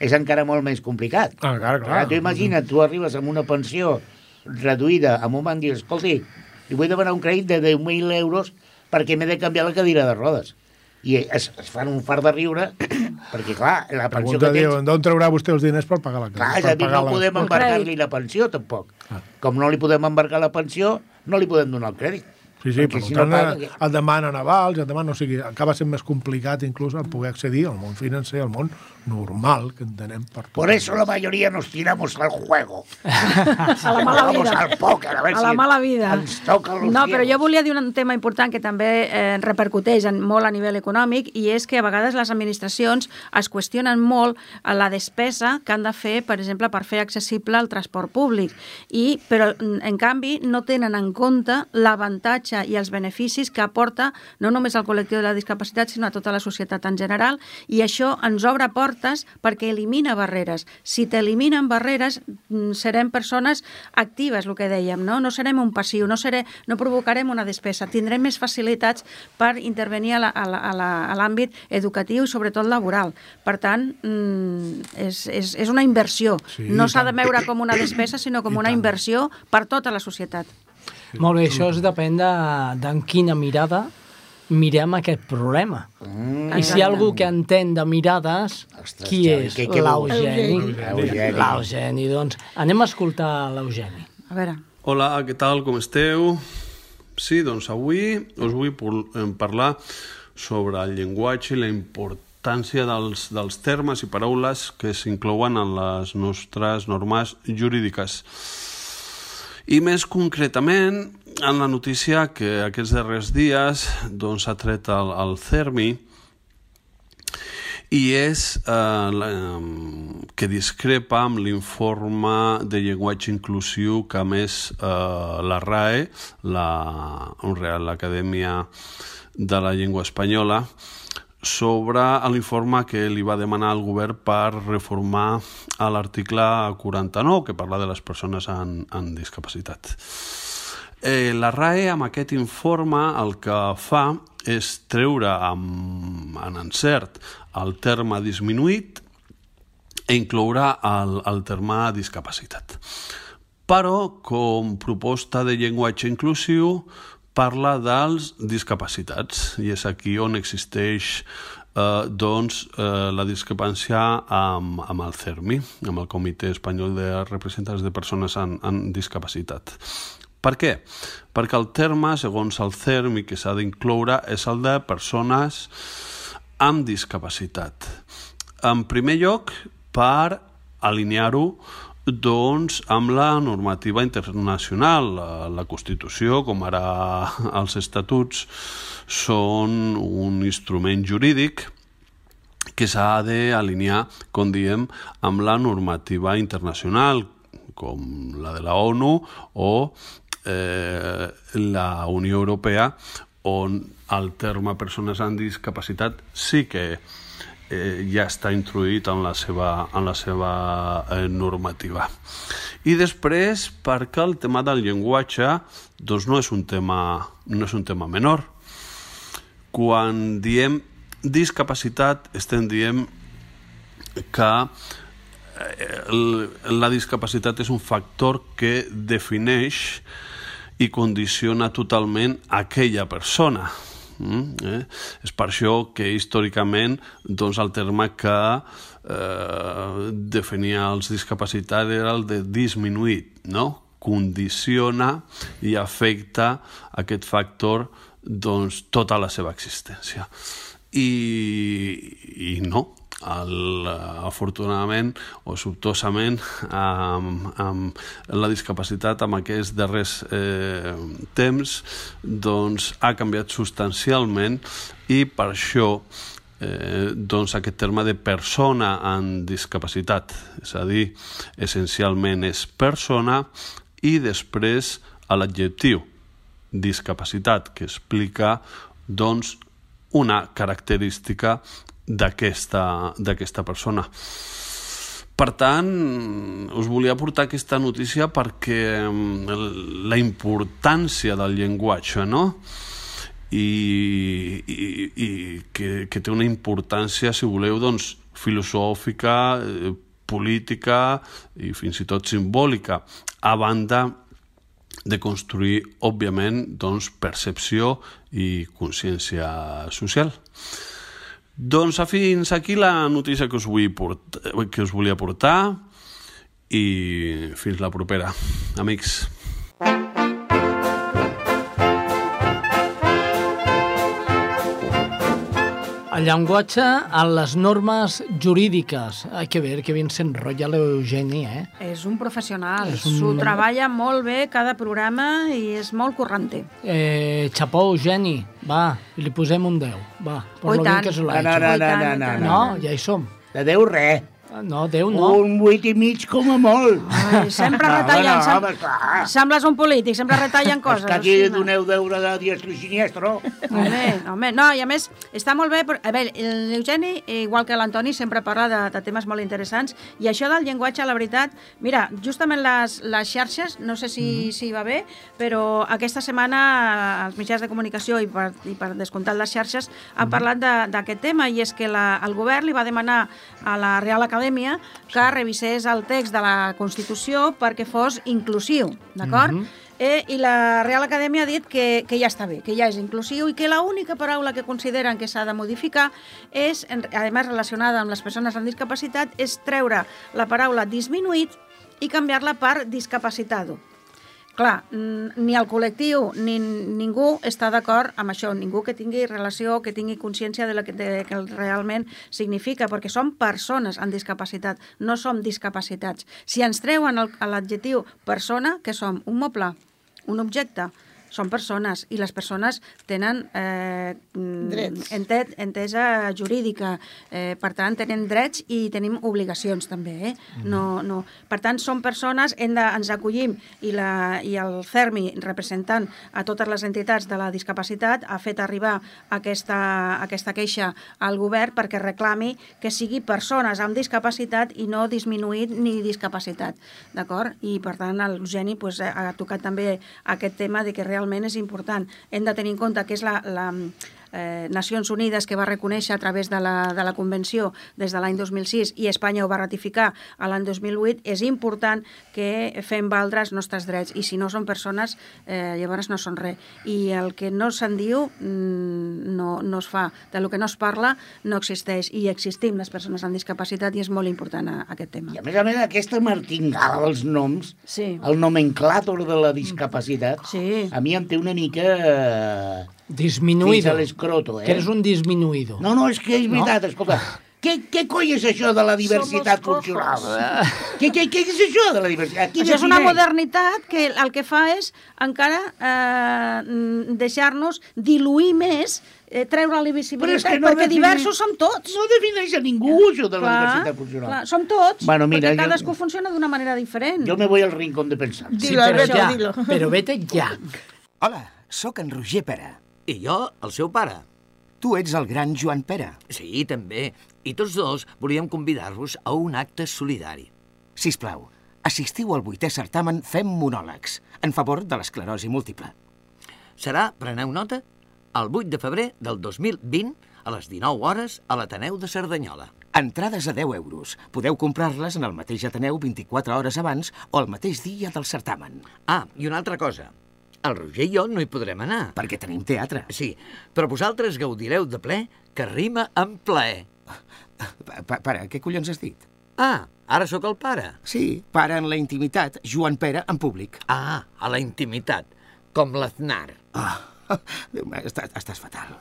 és encara molt més complicat. Ah, clar, clar. tu imagina't, tu arribes amb una pensió reduïda, amb un banc dius, escolti, li vull demanar un crèdit de 10.000 euros perquè m'he de canviar la cadira de rodes. I es, es fan un fart de riure, perquè, clar, la pensió Pregunta, que tens... d'on traurà vostè els diners per pagar la casa? Clar, és a dir, no la- podem El embarcar-li la pensió, tampoc. Com no li podem embarcar la pensió, no li podem donar el crèdit. Sí, sí, Perquè per si tant, no no paga- et demanen avals, et demanen, o sigui, acaba sent més complicat inclús el poder accedir al món financer, al món normal que entenem per tot. Por eso la mayoría nos tiramos al juego. A la mala Vamos vida. al póker, a ver a si la mala vida. ens toca los No, però jo volia dir un tema important que també eh, repercuteix en, molt a nivell econòmic i és que a vegades les administracions es qüestionen molt a la despesa que han de fer, per exemple, per fer accessible el transport públic. I, però, en canvi, no tenen en compte l'avantatge i els beneficis que aporta no només al col·lectiu de la discapacitat, sinó a tota la societat en general, i això ens obre portes perquè elimina barreres. Si t'eliminen barreres, mm, serem persones actives, el que dèiem, no? No serem un passiu, no, seré, no provocarem una despesa, tindrem més facilitats per intervenir a l'àmbit educatiu i sobretot laboral. Per tant, mm, és, és, és una inversió. Sí, no s'ha de veure com una despesa, sinó com una inversió per tota la societat. Molt bé, això es depèn de, d'en quina mirada mirem aquest problema. Mm, I si hi ha algú que entén de mirades, Ostres, qui és? L'Eugeni. Eugeni. L'Eugeni, doncs anem a escoltar l'Eugeni. A veure, Hola, què tal, com esteu? Sí, doncs avui us vull por- em parlar sobre el llenguatge i la importància dels, dels termes i paraules que s'inclouen en les nostres normes jurídiques. I més concretament, en la notícia que aquests darrers dies doncs, ha tret el, el CERMI, i és eh, la, que discrepa amb l'informe de llenguatge inclusiu que a més eh, la RAE, la Real Acadèmia de la Llengua Espanyola, sobre l'informe que li va demanar al govern per reformar l'article 49, que parla de les persones amb, amb discapacitat. Eh, la RAE amb aquest informe el que fa és treure amb, en encert el terme disminuït i inclourà el, el terme discapacitat. Però, com proposta de llenguatge inclusiu, parla dels discapacitats i és aquí on existeix eh, doncs, eh, la discrepància amb, amb el CERMI, amb el Comitè Espanyol de Representants de Persones amb, amb Discapacitat. Per què? Perquè el terme, segons el CERMI que s'ha d'incloure, és el de persones amb discapacitat. En primer lloc, per alinear-ho doncs, amb la normativa internacional. La, la Constitució, com ara els estatuts, són un instrument jurídic que s'ha d'alinear, com diem, amb la normativa internacional, com la de la ONU o eh, la Unió Europea, on el terme persones amb discapacitat sí que eh, ja està introduït en la seva, en la seva eh, normativa. I després, perquè el tema del llenguatge doncs no és un tema, no és un tema menor. Quan diem discapacitat, estem dient que eh, la discapacitat és un factor que defineix i condiciona totalment aquella persona. Mm? Eh? És per això que històricament doncs, el terme que eh, definia els discapacitats era el de disminuït, no? condiciona i afecta aquest factor doncs, tota la seva existència. I, i no, el, afortunadament o sobtosament amb, amb la discapacitat amb aquests darrers eh, temps doncs ha canviat substancialment i per això eh, doncs aquest terme de persona amb discapacitat és a dir, essencialment és persona i després l'adjectiu discapacitat que explica doncs una característica d'aquesta persona. Per tant, us volia portar aquesta notícia perquè mm, la importància del llenguatge, no? I, i, i que, que té una importància, si voleu, doncs, filosòfica, eh, política i fins i tot simbòlica, a banda de construir, òbviament, doncs, percepció i consciència social. Doncs fins aquí la notícia que us, vull portar, que us volia portar i fins la propera, amics. El llenguatge en les normes jurídiques. Ai, que bé, que bien s'enrotlla l'Eugeni, eh? És un professional, És un- s'ho treballa molt bé cada programa i és molt corrente. eh xapó, Eugeni, va, li posem un 10, va, per Oh, lo bien tant. que se l'ha No, no, hecho. no, no, i no, tant. no. No, ja hi som. De Déu res. No, 10 no. Un vuit i mig com a molt. Ai, sempre No, retallen. no, sem- home, clar. Sembles un polític, sempre retallen coses. És que aquí hosti, doneu deure de diestro i siniestro. Home, home, no, i a més, està molt bé, però, a veure, l'Eugeni, igual que l'Antoni, sempre parla de, de temes molt interessants, i això del llenguatge, la veritat, mira, justament les, les xarxes, no sé si, si va bé, però aquesta setmana els mitjans de comunicació i per, i per descomptat les xarxes han parlat de- d'aquest tema, i és que la, el govern li va demanar a la Real Acadèmia que revisés el text de la Constitució perquè fos inclusiu, d'acord? Eh, I la Real Acadèmia ha dit que, que ja està bé, que ja és inclusiu i que l'única paraula que consideren que s'ha de modificar és, a més relacionada amb les persones amb discapacitat, és treure la paraula disminuït i canviar-la per discapacitado. Clar, ni el col·lectiu ni ningú està d'acord amb això, ningú que tingui relació, que tingui consciència de, la que, de que realment significa, perquè som persones amb discapacitat, no som discapacitats. Si ens treuen l'adjectiu persona, que som? Un moble, un objecte, són persones i les persones tenen eh, mm, ente, entesa jurídica, eh, per tant tenen drets i tenim obligacions també. Eh? No, no. Per tant, som persones, hem de, ens acollim i, la, i el CERMI, representant a totes les entitats de la discapacitat, ha fet arribar aquesta, aquesta queixa al govern perquè reclami que sigui persones amb discapacitat i no disminuït ni discapacitat. D'acord? I per tant l'Eugeni pues, ha tocat també aquest tema de que realment és important. Hem de tenir en compte que és la, la eh, Nacions Unides que va reconèixer a través de la, de la Convenció des de l'any 2006 i Espanya ho va ratificar a l'any 2008, és important que fem valdre els nostres drets i si no són persones, eh, llavors no són res. I el que no se'n diu mm, no, no es fa. De lo que no es parla no existeix i existim les persones amb discapacitat i és molt important a, aquest tema. I a més a més, aquesta martingala dels noms, Sí. el nomenclàtor de la discapacitat, Sí. a mi em té una mica... Eh, Disminuïdo. Fins a l'escroto, eh? Que eres un disminuïdo. No, no, és que és veritat, no? escolta. Què, què coi és això de la diversitat funcional? cojos. Què, què, què és això de la diversitat? Qui Això és una modernitat que el que fa és encara eh, deixar-nos diluir més, eh, treure la visibilitat, Però és que no perquè defineix- diversos som tots. No defineix a ningú, això de la diversitat funcional. clar, som tots, Bueno, mira, perquè jo- cadascú funciona d'una manera diferent. Jo me voy al rincón de pensar. Dilo, però Alberto, ja, dilo. però vete ja. Hola, sóc en Roger Pera. I jo, el seu pare. Tu ets el gran Joan Pera. Sí, també. I tots dos volíem convidar-vos a un acte solidari. Si plau, assistiu al vuitè certamen Fem monòlegs, en favor de l'esclerosi múltiple. Serà, preneu nota, el 8 de febrer del 2020 a les 19 hores a l'Ateneu de Cerdanyola. Entrades a 10 euros. Podeu comprar-les en el mateix Ateneu 24 hores abans o el mateix dia del certamen. Ah, i una altra cosa. El Roger i jo no hi podrem anar. Perquè tenim teatre. Sí, però vosaltres gaudireu de ple que rima amb plaer. Pa- pa- Pare, què collons has dit? Ah, ara sóc el pare. Sí, pare en la intimitat, Joan Pere en públic. Ah, a la intimitat, com l'Aznar. Ah, Déu meu, estàs, estàs fatal.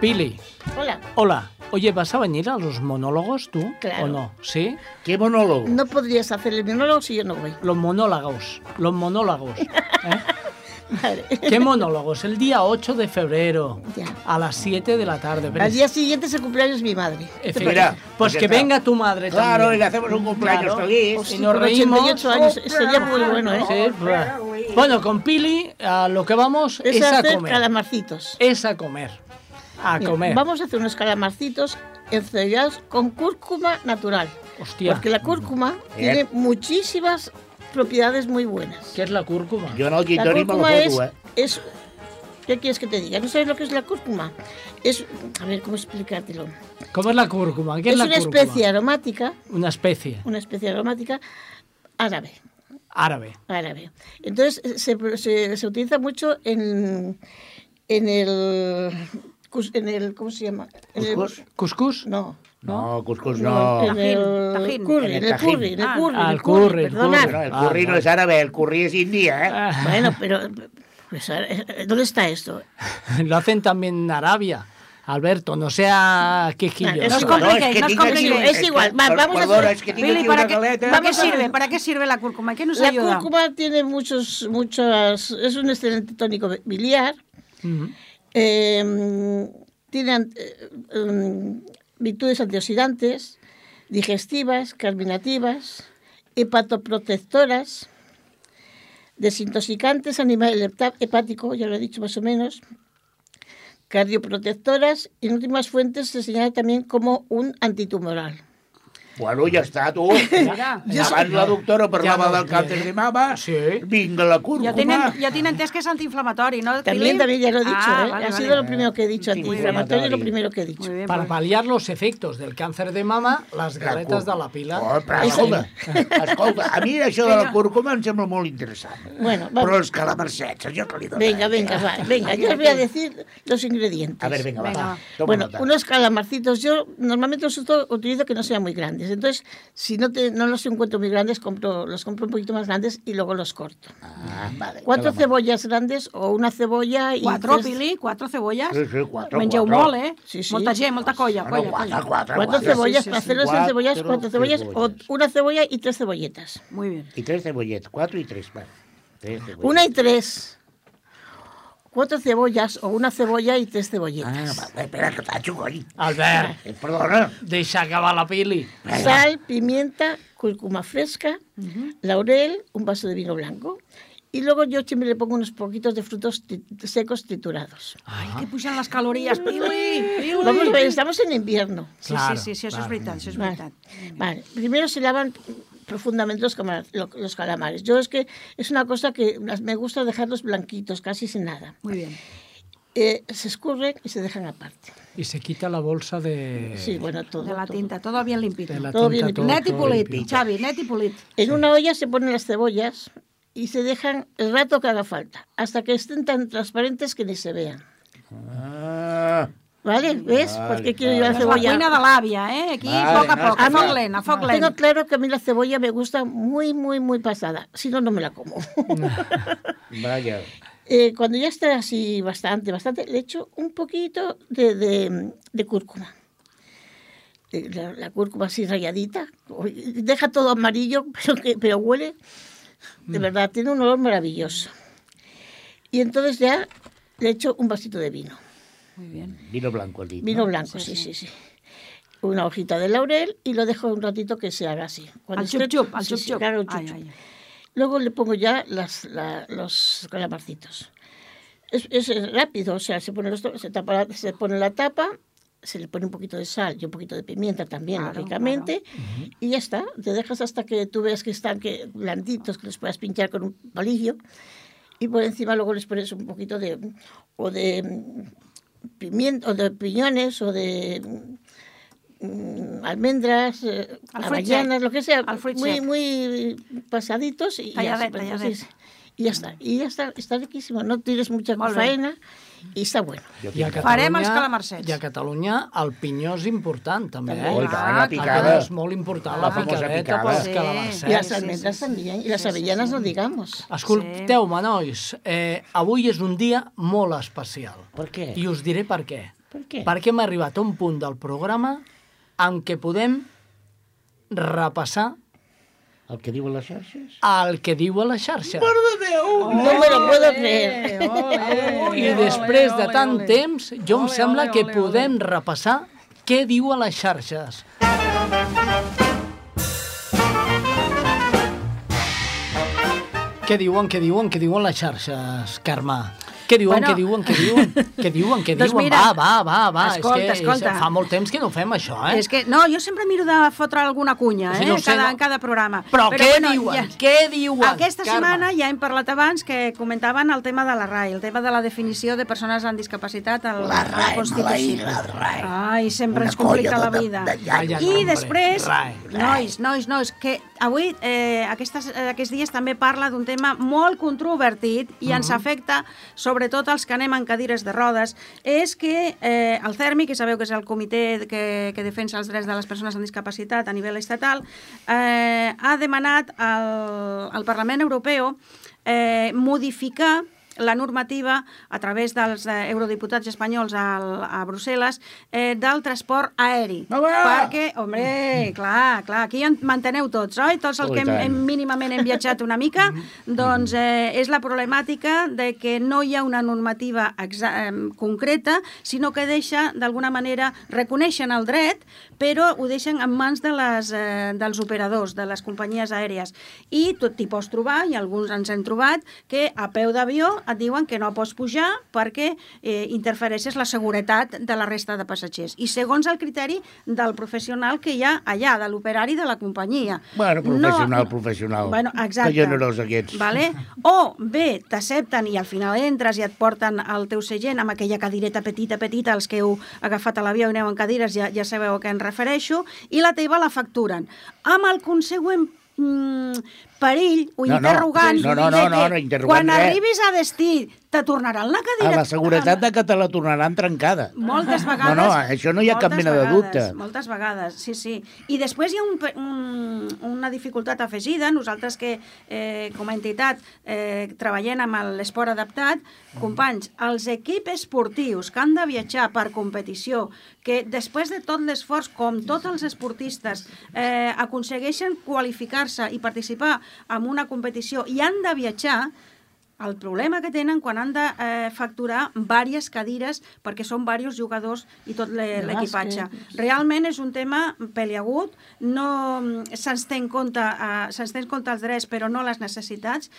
Pili, Hola. hola. Oye, ¿vas a venir a los monólogos tú? Claro. ¿O no? ¿Sí? ¿Qué monólogo? No podrías hacer el monólogo si yo no voy. Los monólogos. Los monólogos. ¿eh? Vale. ¿Qué monólogos? El día 8 de febrero. Ya. A las 7 de la tarde. Al día siguiente es el cumpleaños mi madre. Efectivamente. Mira, pues que está. venga tu madre Claro, también. y le hacemos un cumpleaños Claro. feliz. Pues Y sí, nos reímos. 88 años sería muy bueno, ¿eh? Sí, pues. Bueno, con Pili a lo que vamos Es, es, a hacer comer. calamarcitos. Es a comer. A Mira, comer. Vamos a hacer unos calamarcitos encellados con cúrcuma natural. Hostia. Porque la cúrcuma tiene muchísimas propiedades muy buenas. ¿Qué es la cúrcuma? Yo no, La lo cúrcuma es, foto, eh. es... ¿Qué quieres que te diga? ¿No sabes lo que es la cúrcuma? Es... A ver, ¿cómo explicártelo? ¿Cómo es la cúrcuma? ¿Qué es, Es la una cúrcuma? especie aromática, Una especie una especie aromática árabe. árabe. árabe. Entonces se, se, se utiliza mucho en, en el cus- en el ¿cómo se llama? El- ¿Cuscús? No. No, cuscús no. en el Tajín. curry, En el el curry, Ah, curry, ah, el el curry, el curry. El Ah, curry no es árabe, el curry es india, ¿eh? Ah, Bueno, pero pues, eh, ¿dónde está esto? Lo hacen también en Arabia. Alberto, no sea quejillo. Es No compliquéis, no es compliquéis. Igual, vamos a hacer- que aquí ¿para qué, galeta. ¿para qué Vamos a sirve? ver. ¿Para qué sirve la cúrcuma? ¿Qué nos La ayuda? cúrcuma tiene muchos, muchas, es un excelente tónico biliar. Eh, tiene mm, virtudes antioxidantes, digestivas, carminativas, hepatoprotectoras, desintoxicantes a nivel hepático, ya lo he dicho más o menos, cardioprotectoras y en últimas fuentes se señala también como un antitumoral. Bueno, ja està, tu. Mira, Abans la doctora parlava Ja del càncer de mama. Sí. Vinga, la cúrcuma. ya tienen, ya tienen entès que es antiinflamatorio, ¿no? También, también ya lo he dicho, Ah, ¿eh? vale, ha vale. sido lo primero que he dicho, antiinflamatorio es lo primero que he dicho. Bien, Para paliar los efectos del cáncer de mama, las galetas de la pila. Oh, però, escolta, escolta, a mi això de la cúrcuma em sembla molt interessant. Bueno, Però vamos. els calamarsets, jo que li dono. Venga, venga, va, venga, yo os voy a decir los ingredientes. A ver, venga, va. va. Bueno, unos calamarcitos, yo normalmente los uso- utilizo que no sean muy grandes. Entonces, si no, te, no los encuentro muy grandes, compro, los compro un poquito más grandes y luego los corto. Ah, vale. Cuatro calamar. cebollas grandes o una cebolla y Cuatro, tres- Pili, cuatro cebollas. Sí, sí, quatre, Mengeu quatre. molt, eh? Sí, sí. Molta gent, molta colla, colla, colla. quatre, cuatro quatre. cebollas, sí, para sí. hacerlos en cebollas, Cuatro cuatro cebollas o cebollas. una cebolla y tres cebolletas. Muy bien. I tres cebolletes, quatre i tres, va. Tres. Una y tres. Cuatro cebollas o una cebolla y tres cebolletas. Ah, espera, que tacho, coi. Albert, Eh, perdona. deixa acabar la pili. Sal, pimienta, cúrcuma fresca, laurel, un vaso de vino blanco. Y luego yo siempre le pongo unos poquitos de frutos secos triturados. Ay, que pujan las calorías, Pili, Pili. Vamos ver, estamos en invierno. Sí, Claro, sí, sí, sí, eso es eso Vale. Vale, Primero se lavan profundamente los, los calamares. Yo es que es una cosa que me gusta dejarlos blanquitos, casi sin nada. Muy bien. Eh, se escurren y se dejan aparte. Y se quita la bolsa de... Sí, bueno, todo. De la todo. tinta, todo bien limpito. de la todo tinta, bien todo- Net i todo polit, limpio. Xavi, net i polit. En una olla se ponen las cebollas y se dejan el rato que haga falta, hasta que estén tan transparentes que ni se vean. Ah, ¿Vale? ¿Ves? Vale, ¿Por qué quiero yo vale. la la cebolla? cuina de l'àvia, eh? Aquí, Vale, a poc a no, a mí- lent. Tengo claro que a mí la cebolla me gusta muy, muy, muy pasada. Si no, no me la como. vaya. Eh, cuando ya está así bastante, bastante, le echo un poquito de, de, de cúrcuma. Eh, La, la cúrcuma así rayadita. Deja todo amarillo, pero, que, pero huele. De verdad, tiene un olor maravilloso. Y entonces ya le echo un vasito de vino. Muy bien. Vino blanco, dit. Vino no? blanco, Sí, sí, sí. Una hojita de laurel y lo dejo un ratito que se haga así. Al esté- xup-xup, al chup-chup. ai. Luego le pongo ya las, la- los calamarcitos. Es, es rápido, o sea, se pone, los, se, tapa la- se pone la tapa, se le pone un poquito de sal y un poquito de pimienta también, Claro, lógicamente, y ya está. Te dejas hasta que tú veas que están que, blanditos, que los puedas pinchar con un palillo, y por encima luego les pones un poquito de, o de mm, pimienta, o de piñones, o de mm, almendras, eh, El fruit avellanas, sec. lo que sea, El fruit muy, sec. muy pasaditos y, ya, Talladet, se- pues, talladet. Sí, y ya está. Y ya está, está riquísimo, no tires mucha Molt bé. faena y está bueno. I a Farem els calamarsets. I a Catalunya el pinyó és important, també. També. Eh? Oh, i tant, Ah, la picada. És molt important, La la, picadeta picada. pels Sí. calamarsets. Y las sí, almendras sí, sí. también, y las Sí, sí, avellanas sí. no digamos. Escolteu-me, nois, eh, avui és un dia molt especial. Per què? I us diré per què. Per què? Perquè hem arribat a un punt del programa en què podem repassar El que diuen les xarxes? el que diu a la xarxa. No me lo puedo creer. I després de tant temps, jo em sembla que podem repassar què diu a les xarxes. Què diuen, què diuen, què diuen les xarxes, Carme? Què diuen, Bueno. què diuen, què diuen, què diuen, què Doncs diuen? mira, va, va, va, va. escolta, és que escolta. Fa molt temps que no fem això, eh? És que, no, jo sempre miro de fotre alguna cunya, Sí, eh, no ho sé, cada, no. en cada programa. Però, què diuen? Què diuen, Aquesta Carme? setmana ja hem parlat abans que comentaven el tema de la RAI, el tema de la definició de persones amb discapacitat a la, La a la RAE, Constitució. maleïda RAE. Ai, sempre Una ens complica la de- de- vida. de iaio. I després, RAE, nois, nois, nois, que avui, eh, aquestes, eh, aquests dies també parla d'un tema molt controvertit i ens afecta sobretot als que anem en cadires de rodes, és que eh, el CERMI, que sabeu que és el comitè que, que defensa els drets de les persones amb discapacitat a nivell estatal, eh, ha demanat al, al Parlament Europeu eh, modificar la normativa a través dels eh, eurodiputats espanyols al, a Brussel·les eh, del transport aeri. Home! Perquè, home, clar, clar, aquí en manteneu tots, oi? Tots els Oh, que hem, hem mínimament hem viatjat una mica, doncs eh, és la problemàtica de que no hi ha una normativa exa eh, concreta, sinó que deixa, d'alguna manera, reconeixen el dret, però ho deixen en mans de les, eh, dels operadors, de les companyies aèries. I tot t'hi pots trobar, i alguns ens hem trobat, que a peu d'avió et diuen que no pots pujar perquè eh, interfereixes la seguretat de la resta de passatgers. I segons el criteri del professional que hi ha allà, de l'operari de la companyia. Bueno, professional, No- professional. Bueno, exacte. Que generós aquests. Vale? O bé, t'accepten i al final entres i et porten al teu segent amb aquella cadireta petita, petita, els que heu agafat a l'avió i aneu en cadires ja, ja sabeu a què em refereixo, i la teva la facturen. Amb el consegüent mm, perill o No, no, interrogant no, no, no, de no, que no, interrogant quan res. arribis a destí te tornaran la A cadira... la seguretat de que te la tornaran trencada. Moltes vegades. No, no, això no hi ha cap mena de vegades, dubte. Moltes vegades, sí, sí. I després hi ha un, un, una dificultat afegida. Nosaltres que, eh, com a entitat, eh, treballem amb l'esport adaptat, companys, els equips esportius que han de viatjar per competició, que després de tot l'esforç, com tots els esportistes, eh, aconsegueixen qualificar-se i participar en una competició i han de viatjar, el problema que tenen quan han de eh, facturar diverses cadires perquè són diversos jugadors i tot l'equipatge. Realment és un tema peliagut, no se'ns té en compte, eh, se'ns té en compte els drets però no les necessitats,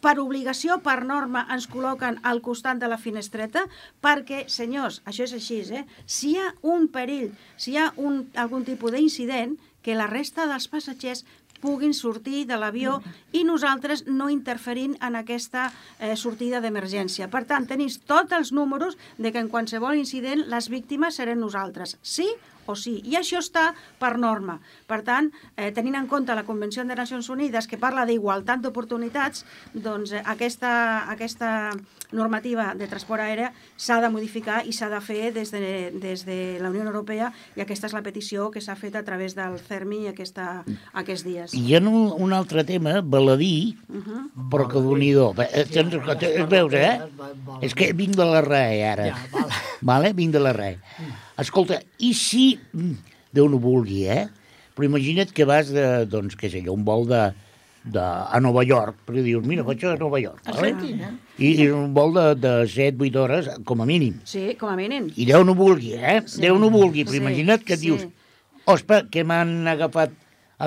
per obligació, per norma, ens col·loquen al costat de la finestreta perquè, senyors, això és així, eh? si hi ha un perill, si hi ha un, algun tipus d'incident, que la resta dels passatgers puguin sortir de l'avió i nosaltres no interferint en aquesta eh, sortida d'emergència. Per tant, tenis tots els números de que en qualsevol incident les víctimes serem nosaltres, sí o sí. I això està per norma. Per tant, eh, tenint en compte la Convenció de Nacions Unides que parla d'igualtat d'oportunitats, doncs eh, aquesta, aquesta normativa de transport aèria s'ha de modificar i s'ha de fer des de, des de la Unió Europea i aquesta és la petició que s'ha fet a través del CERMI aquesta, aquests dies. I hi ha un, un altre tema, baladí, però que nhi Es veus, eh? És que vinc de la RAE, ara. Ja, val. Vale? Vinc de la RAE. Escolta, i si... mm, Déu no vulgui, eh? Però imagina't que vas de, doncs, què sé jo, un vol de, de, a Nova York, perquè dius, mira, vaig a Nova York. Vale? Argentina. I, I un vol de, de 7-8 hores, com a mínim. Sí, com a mínim. I Déu no vulgui, eh? Sí. Déu no vulgui, però Sí, imagina't que sí. dius, ospa, que m'han agafat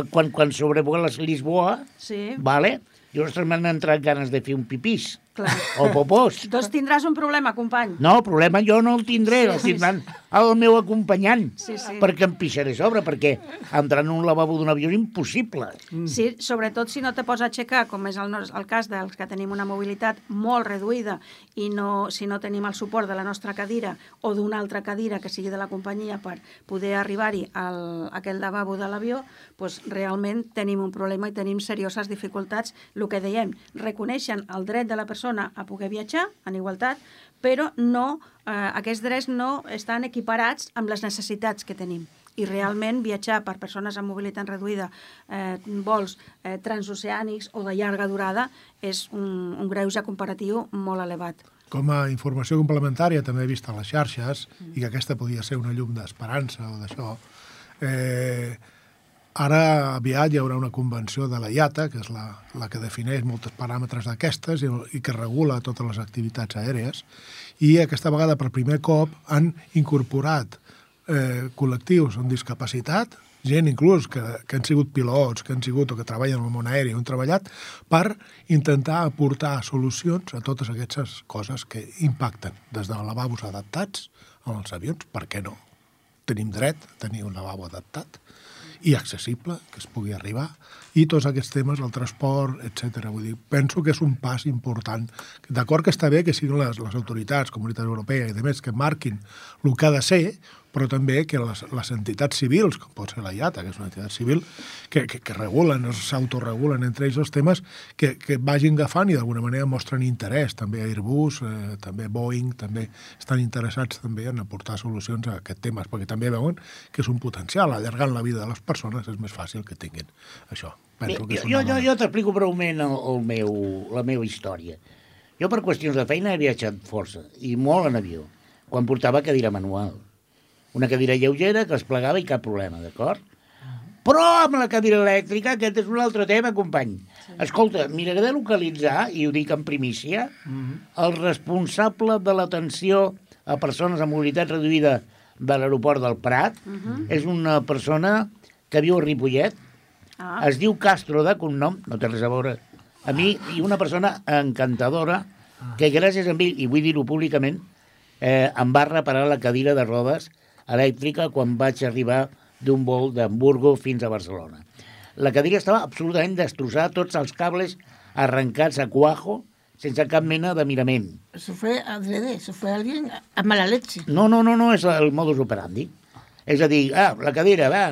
quan, quan sobrevoles Lisboa, Sí. vale? I, ostres, m'han entrat ganes de fer un pipís. Clar. o popós. Doncs tindràs un problema, company. No, problema jo no el tindré, Sí, el sí, tindran el meu acompanyant, Sí, sí. perquè em pixaré a sobre, perquè entrar en un lavabo d'un avió és impossible. Sí, sobretot si no te pots aixecar, com és el, el cas dels que tenim una mobilitat molt reduïda i no, si no tenim el suport de la nostra cadira o d'una altra cadira que sigui de la companyia per poder arribar-hi al, a aquell lavabo de l'avió, doncs realment tenim un problema i tenim serioses dificultats. El que dèiem, reconeixen el dret de la persona a poder viatjar en igualtat, però no, eh, aquests drets no estan equiparats amb les necessitats que tenim i realment viatjar per persones amb mobilitat reduïda, eh, vols eh, transoceànics o de llarga durada, és un, un greuge comparatiu molt elevat. Com a informació complementària també he vist a les xarxes, i que aquesta podia ser una llum d'esperança o d'això, eh, ara aviat hi haurà una convenció de la IATA, que és la, la que defineix molts paràmetres d'aquestes i, i que regula totes les activitats aèries, i aquesta vegada per primer cop han incorporat eh, col·lectius amb discapacitat, gent inclús que, que han sigut pilots, que han sigut o que treballen en el món aeri han treballat, per intentar aportar solucions a totes aquestes coses que impacten, des de lavabos adaptats als avions, per què no? Tenim dret a tenir un lavabo adaptat i accessible, que es pugui arribar, i tots aquests temes, el transport, etc. Vull dir, penso que és un pas important. D'acord que està bé que siguin les, les autoritats, Comunitat Europea i demés, que marquin el que ha de ser, però també que les, les entitats civils, com pot ser la IATA, que és una entitat civil, que, que, que regulen, s'autoregulen entre ells els temes, que, que vagin agafant i d'alguna manera mostren interès. També Airbus, eh, també Boeing, també estan interessats també en aportar solucions a aquest temes, perquè també veuen que és un potencial. Allargant la vida de les persones és més fàcil que tinguin això. Bé, Penso que és jo, jo, jo t'explico breument el, el meu, la meva història. Jo per qüestions de feina he viatjat força, i molt en avió, quan portava cadira manual. Una cadira lleugera que es plegava i cap problema, d'acord? Però amb la cadira elèctrica, aquest és un altre tema, company. Sí. Escolta, miraré de localitzar, i ho dic en primícia, el responsable de l'atenció a persones amb mobilitat reduïda de l'aeroport del Prat és una persona que viu a Ripollet, Ah. es diu Castro de cognom, no té res a veure, a mi, i una persona encantadora que gràcies a ell, i vull dir-ho públicament, eh, em va reparar la cadira de rodes elèctrica quan vaig arribar d'un vol d'Hamburgo fins a Barcelona. La cadira estava absolutament destrossada, tots els cables arrencats a cuajo, sense cap mena de mirament. Eso fue adrede, eso fue alguien a mala leche. No, no, no, no és el modus operandi. És a dir, ah, la cadira, va,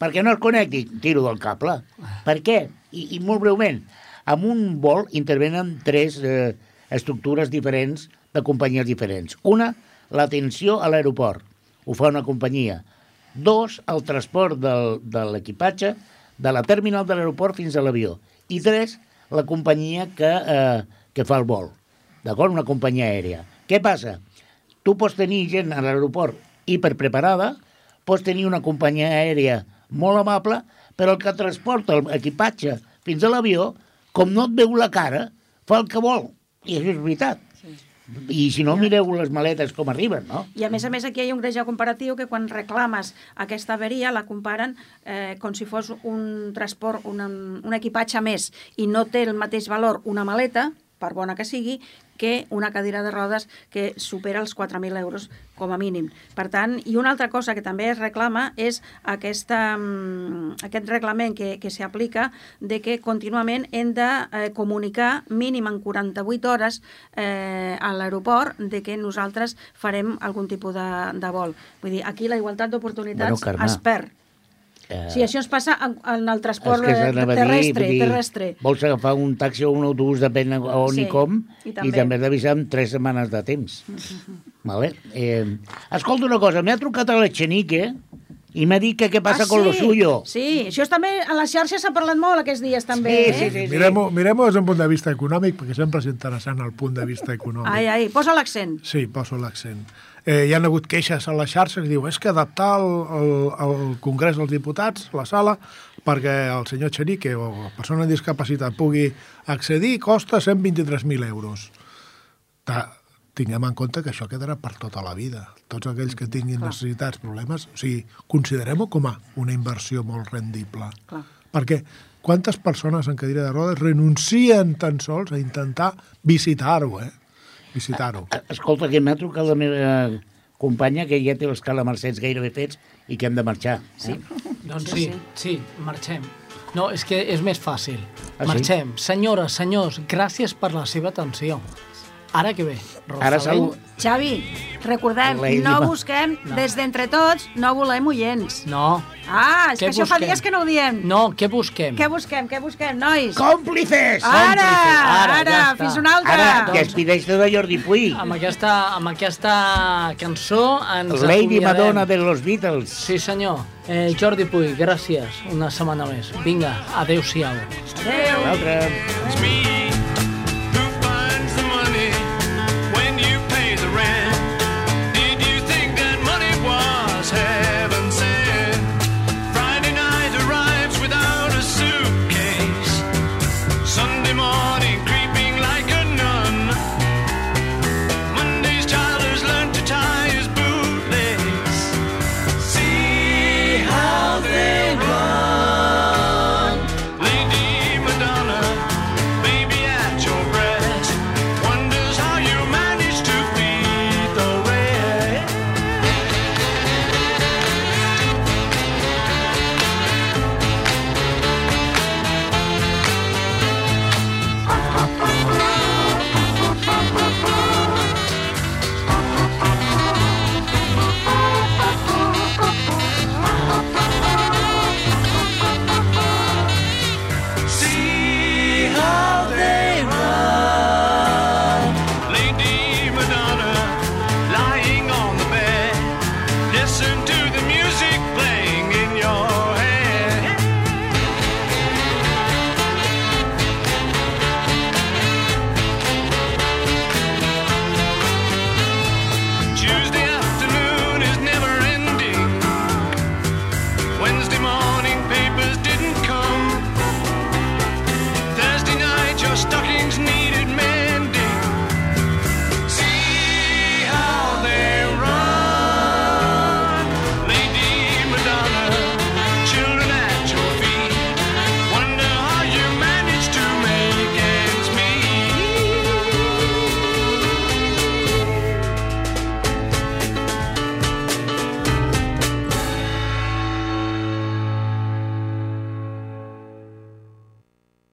perquè no es connecti, tiro del cable. Per què? I, i molt breument, en un vol intervenen tres eh, estructures diferents de companyies diferents. Una, l'atenció a l'aeroport. Ho fa una companyia. Dos, el transport del, de l'equipatge de la terminal de l'aeroport fins a l'avió. I tres, la companyia que, eh, que fa el vol. D'acord? Una companyia aèria. Què passa? Tu pots tenir gent a l'aeroport hiperpreparada, pots tenir una companyia aèria molt amable, però el que transporta l'equipatge fins a l'avió, com no et veu la cara, fa el que vol. I això és veritat. I si no, mireu les maletes com arriben, no? I a més a més aquí hi ha un greuge comparatiu que quan reclames aquesta averia la comparen eh, com si fos un transport, un, un equipatge més i no té el mateix valor una maleta, per bona que sigui, que una cadira de rodes que supera els 4.000 euros com a mínim. Per tant, i una altra cosa que també es reclama és aquesta, mm, aquest reglament que, que s'aplica de que contínuament hem de eh, comunicar mínim en 48 hores eh, a l'aeroport de que nosaltres farem algun tipus de, de vol. Vull dir, aquí la igualtat d'oportunitats Bueno, Carme, es perd. Eh, Sí, això ens passa en, en el transport que terrestre, dir, terrestre. Vols agafar un taxi o un autobús, depèn on Sí, i com, i i també. també has d'avisar amb tres setmanes de temps. vale? eh, escolta una cosa, m'ha trucat a l'Echenique i m'ha dit que què passa ah, con sí? lo suyo. Sí, això també a les xarxes s'ha parlat molt aquests dies també, Sí, eh? sí, sí. Mirem-ho mirem des d'un punt de vista econòmic, perquè sempre és interessant el punt de vista econòmic. Ai, ai, posa l'accent. Sí, poso l'accent. Eh, hi han hagut queixes a les xarxes que diu és que adaptar el, el, el Congrés dels Diputats, la sala, perquè el senyor Cherique o la persona amb discapacitat pugui accedir costa 123.000 euros. Ta, tinguem en compte que això quedarà per tota la vida. Tots aquells que tinguin necessitats, problemes, o sigui, considerem-ho com a una inversió molt rendible. Clar. Perquè quantes persones en cadira de rodes renuncien tan sols a intentar visitar-ho, eh? Visitar-ho. Escolta, que m'ha trucat la meva companya que ja té els calamarsets gairebé fets i que hem de marxar. Sí. Doncs sí, sí, marxem. No, és que és més fàcil. Ah, sí? Marxem. Senyores, senyors, gràcies per la seva atenció. Ara que ve, Ara sal... Xavi, recordem, Lady no Ma- busquem, No. des d'entre tots, no volem oients. No, Ah, és Què que això fa dies que no ho diem. no, què busquem? Què busquem, què busquem, nois? Còmplices! Ara, Còmplices. Ara, ara, ja fins una altra. Ara, que Doncs- es pideix de Jordi Puig. Amb aquesta, amb aquesta cançó ens Lady acomiadem. Madonna de los Beatles. Sí, senyor. Eh, Jordi Puig, gràcies una setmana més. Vinga, adeu-siau. Adéu. L'altre. It's me